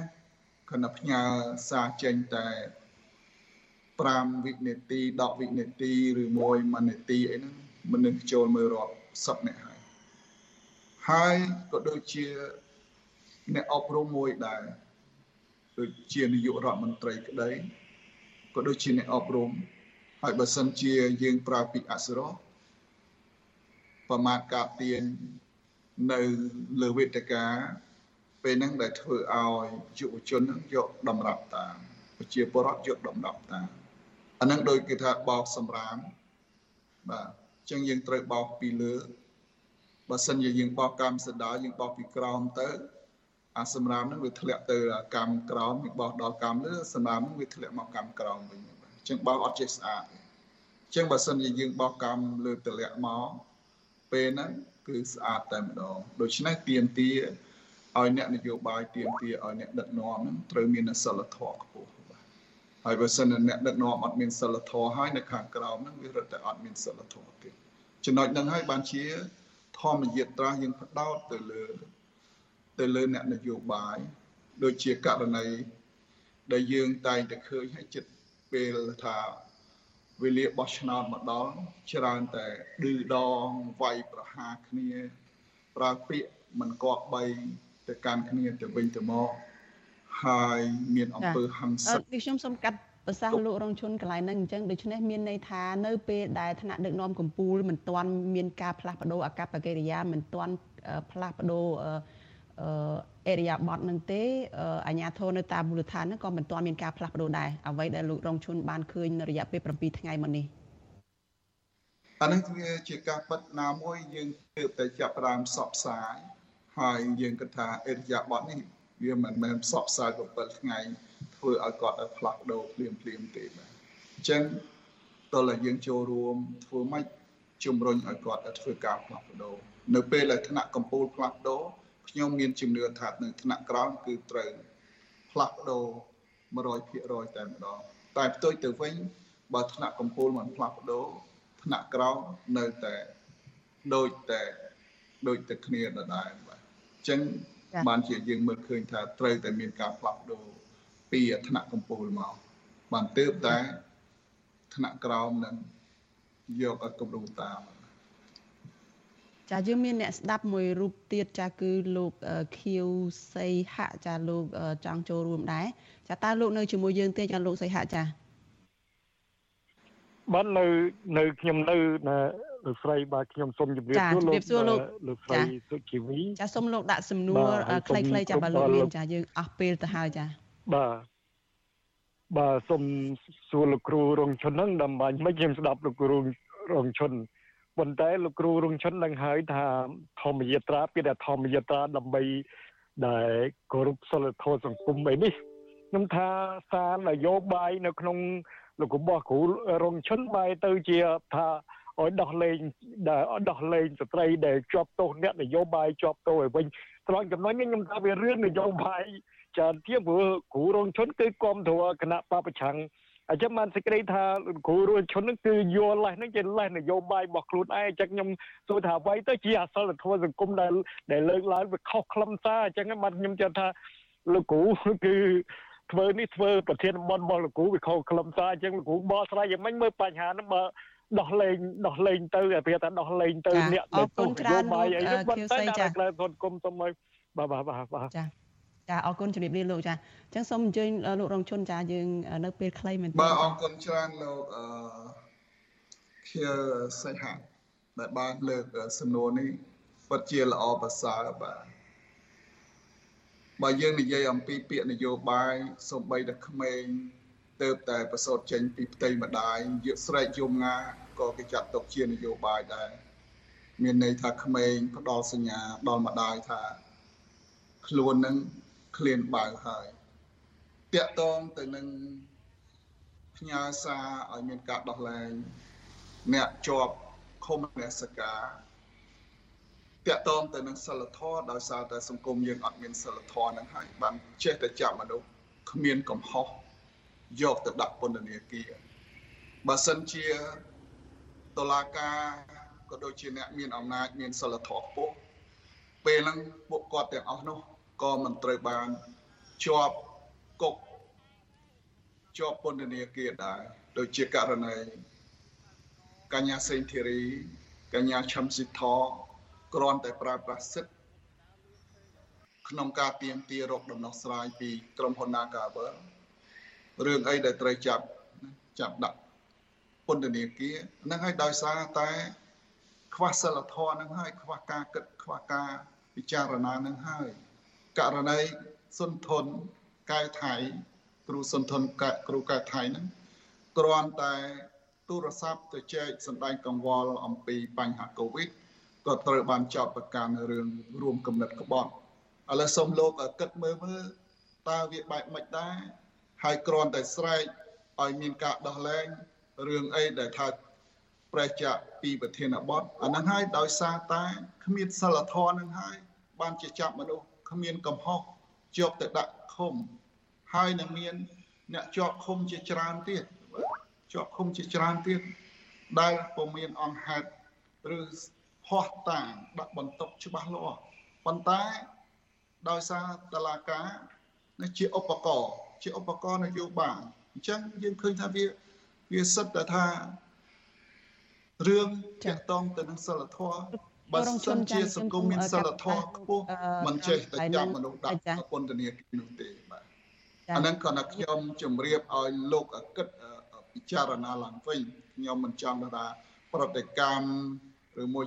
គណៈផ្ញើសារចេញតែ 5វិនាទី10វិនាទីឬមួយ1នាទីអីហ្នឹងមនុស្សចូលមើលរាប់សិបនាក់ហើយហើយក៏ដូចជាអ្នកអប់រំមួយដែរដូចជានាយករដ្ឋមន្ត្រីក្តីក៏ដូចជាអ្នកអប់រំហើយបើសិនជាយើងប្រើពាក្យអសុរោះប្រមាថកាទៀននៅលើវេទិកាពេលហ្នឹងដែលធ្វើឲ្យយុវជនហ្នឹងយកតម្រាប់តាមប្រជាពលរដ្ឋយកតម្រាប់តាម អាហ្នឹងដូចគេថាបោកសម្រាមបាទអញ្ចឹងយើងត្រូវបោកពីលើបើសិនជាយើងបោកកម្មសដាយើងបោកពីក្រោមទៅ អាសម្រាមហ្នឹងវាធ្លាក់ទៅកម្មក្រោមយើងបោកដល់កម្មលើសម្រាមហ្នឹងវាធ្លាក់មកកម្មក្រោមវិញអញ្ចឹងបោកអត់ចេះស្អាតអញ្ចឹងបើសិនជាយើងបោកកម្មលើទម្លាក់មកពេលហ្នឹងគឺស្អាតតែម្ដងដូច្នេះទៀមទាឲ្យអ្នកនយោបាយទៀមទាឲ្យអ្នកដឹកនាំហ្នឹងត្រូវមានសិលធម៌ខ្ពស់ ហើយបើសិនអ្នកដឹកនាំអត់មានសិលធម៌ហើយនៅខាងក្រោមហ្នឹងវារត់តែអត់មានសិលធម៌ទេចំណុចហ្នឹងហើយបានជាធម្មយាត្រាយើងផ្ដោតទៅលើទៅលើអ្នកនយោបាយដូចជាករណីដែលយើងតែងតែឃើញឲ្យចិត្តពេលថាវេលាបោះឆ្នោតមកដល់ច្រើនតែឌឺដងវាយប្រហារគ្នា ប្រើពាក្យមិនគប្បីទៅកាន់គ្នាទៅវិញទៅមក ហើយមានអំពើហិង្សានេះខ្ញុំសូមកាត់ប្រសាសន៍លោករងជុនកន្លែងហ្នឹងអញ្ចឹងដូច្នេះមានន័យថានៅពេលដែលថ្នាក់ដឹកនាំកម្ពុជាមិនទាន់មានការផ្លាស់ប្ដូរអាកប្បកិរិយាមិនទាន់ផ្លាស់ប្ដូរអេរិយាបថនឹងទេអាញាធរនៅតាមមូលដ្ឋានហ្នឹងក៏មិនទាន់មានការផ្លាស់ប្ដូរដែរអ្វីដែលលោករងជុនបានឃើញនៅរយៈពេល7ថ្ងៃមកនេះអានេះវាជាការពិតណាមួយយើងទើបតែចាប់ផ្ដើមផ្សព្វផ្សាយហើយយើងគិតថាអេរិយាបថនេះ វាមិនមែនផ្សព្វផ្សាយ7ថ្ងៃធ្វើឲ្យគាត់ឲ្យផ្លាស់ប្ដូរភ្លាមភ្លាមទេបាទអញ្ចឹងតើយើងចូលរួមធ្វើម៉េចជំរុញឲ្យគាត់ឲ្យធ្វើការផ្លាស់ប្ដូរនៅពេលដែលថ្នាក់កម្ពុជាផ្លាស់ប្ដូរខ្ញុំមានជំនឿថានៅថ្នាក់ក្រោមគឺត្រូវផ្លាស់ប្ដូរ100%តែម្ដងតែផ្ទុយទៅវិញបើថ្នាក់កម្ពុជាមិនផ្លាស់ប្ដូរថ្នាក់ក្រោមនៅតែដូចតែដូចតែគ្នាដដែលបាទអញ្ចឹង បានជាយើងមើលឃើញថាត្រូវតែមានការផ្លាស់ប្ដូរពីថ្នាក់កម្ពុជាមកបានទើបតែថ្នាក់ក្រោមនឹងយកឲ្យគម្រោងតាមចាយើងមានអ្នកស្ដាប់មួយរូបទៀតចាគឺលោកខៀវសីហៈចាលោកចង់ចូលរួមដែរចាតើលោកនៅជាមួយយើងទេចាលោកសីហៈចាបាទនៅនៅខ្ញុំនៅណា លោកស្រីបាទខ្ញុំសូមជម្រាបសួរលោកលោកស្រីសុជីវីចាសូមលោកដាក់សំណួរខ្លីៗចាបើលោកមានចាយើងអស់ពេលទៅហើយចាបាទបាទសូមសួរលោកគ្រូរងឈុនហ្នឹងដើម្បីមិនខ្ញុំស្ដាប់លោកគ្រូរងឈុនប៉ុន្តែលោកគ្រូរងឈុនដឹងហើយថាធម្មយាត្រាពីតែធម្មយាត្រាដើម្បីដែលគោរពសិលធម៌សង្គមអីនេះខ្ញុំថាសារនយោបាយនៅក្នុងលោករបស់គ្រូរងឈុនបែរទៅជាថា ឲ្យដោះលែងដែលដោះលែងស្ត្រីដែលជាប់ទោសអ្នកនយោបាយជាប់ទោសឲ្យវិញត្រង់ចំណុចនេះខ្ញុំថាវារឿងនយោបាយច្រើនជាងព្រោះគ្រូរងឈុនគឺគ្រប់គ្រងគណៈបពប្រឆាំងអញ្ចឹងបានសេចក្តីថាគ្រូរួនឈុនហ្នឹងគឺយកលេសហ្នឹងជាលេសនយោបាយរបស់ខ្លួនឯងអញ្ចឹងខ្ញុំសួរថាអ្វីទៅជាអសិលធម៌សង្គមដែលដែលលើកឡើងវាខុសខ្លឹមសារអញ្ចឹងបានខ្ញុំជឿថាលោកគ្រូគឺធ្វើនេះធ្វើប្រធានបនរបស់លោកគ្រូវាខុសខ្លឹមសារអញ្ចឹងលោកគ្រូបកស្រាយយ៉ាងម៉េចមើលបញ្ហាហ្នឹងបើ ដោះលែងដោះលែងទៅអាពេលថាដោះលែងទៅអ្នកដែលទោសនយោបាយអីហ្នឹងបាត់ទៅដល់ក្លែសង្គមសុំឲ្យបាទបាទបាទចាចាអរគុណជំរាបលាលោកចាអញ្ចឹងសូមអញ្ជើញលោករងជនចាយើង នៅពេលខ្លីមែនបាទអរគុណច្រើនលោកអឺខៀសៃហាដែលបានលើកសំណួរនេះពិតជាល្អប្រសើរបាទបើយើងនិយាយអំពីពាក្យនយោបាយសំបីតែក្មេង ទៅតែប្រសូតចេញពីផ្ទៃម្ដាយយកស្រែកយំងាក៏គេចាត់ទុកជានយោបាយដែរមានន័យថាក្មេងផ្ដល់សញ្ញាដល់ម្ដាយថា ខ្លួននឹងឃ្លានបើហើយតាក់តងទៅនឹងផ្ញើសារឲ្យមានការដោះលែងអ្នកជាប់ឃុំនសការតាក់តងទៅនឹងសិលធម៌ដោយសារតែសង្គមយើងអត់មានសិលធម៌នឹងហើយបានចេះតែចាប់មនុស្សគ្មានកំហុស យកទៅដាក់ពន្ធនាគារបើសិនជាតុលាការក៏ដូចជាអ្នកមានអំណាចមានសិលធម៌ខ្ពស់ពេលហ្នឹងពួកគាត់ទាំងអស់នោះក៏មិនត្រូវបានជាប់គុកជាប់ពន្ធនាគារដែរដូចជាករណីកញ្ញាសេងធីរីកញ្ញាឈឹមស៊ីថគ្រាន់តែប្រើប្រាស់សិទ្ធិក្នុងការទៀមទារកដំណោះស្រាយពីក្រុមហ៊ុន Nagavel រឿងអីដែលត្រូវចាប់ចាប់ដាក់ពន្ធនាគារនឹងឲ្យដោយសារតែខ្វះសិលធម៌នឹងហើយខ្វះការគិតខ្វះការពិចារណានឹងហើយករណីសុនធនកែថៃគ្រូសុនធនកែគ្រូកែថៃហ្នឹងគ្រាន់តែទូរស័ព្ទទៅចែកសម្ដែងកង្វល់អំពីបញ្ហាកូវីដក៏ត្រូវបានចោទប្រកាន់រឿងរួមគំនិតក្បត់ឥឡូវសូមលោកគិតមើលមើលតើវាបែបម៉េចដែរ ហើយគ្រាន់តែស្រែកឲ្យមានការដោះលែងរឿងអីដែលថាប្រជាពីប្រធានបទអាហ្នឹងហើយដោយសារតែគ្មានសិលធម៌ហ្នឹងហើយបានជាចាប់មនុស្សគ្មានកំហុសជាប់ទៅដាក់ឃុំហើយនឹងមានអ្នកជាប់ឃុំជាច្រើនទៀតជាប់ឃុំជាច្រើនទៀតដែលពុំមានអង្គហេតុឬហោះតាងដាក់បន្ទុកច្បាស់លាស់ប៉ុន្តែដោយសារតឡាការនេះជាឧបករណ៍ ជាឧបករណ៍នយោបាយអញ្ចឹងយើងឃើញថាវាវាសិតតែថារឿងតាក់ទងទៅនឹងសិលធម៌បើសិនជាសង្គមមានសិលធម៌ខ្ពស់មិនចេះតែចាប់មនុស្សដាក់ពន្ធនាគារនោះទេបាទអាហ្នឹងក៏ណាខ្ញុំជម្រាបឲ្យលោកអកិតពិចារណាឡើងវិញខ្ញុំមិនចង់ថាប្រតិកម្មឬមួយ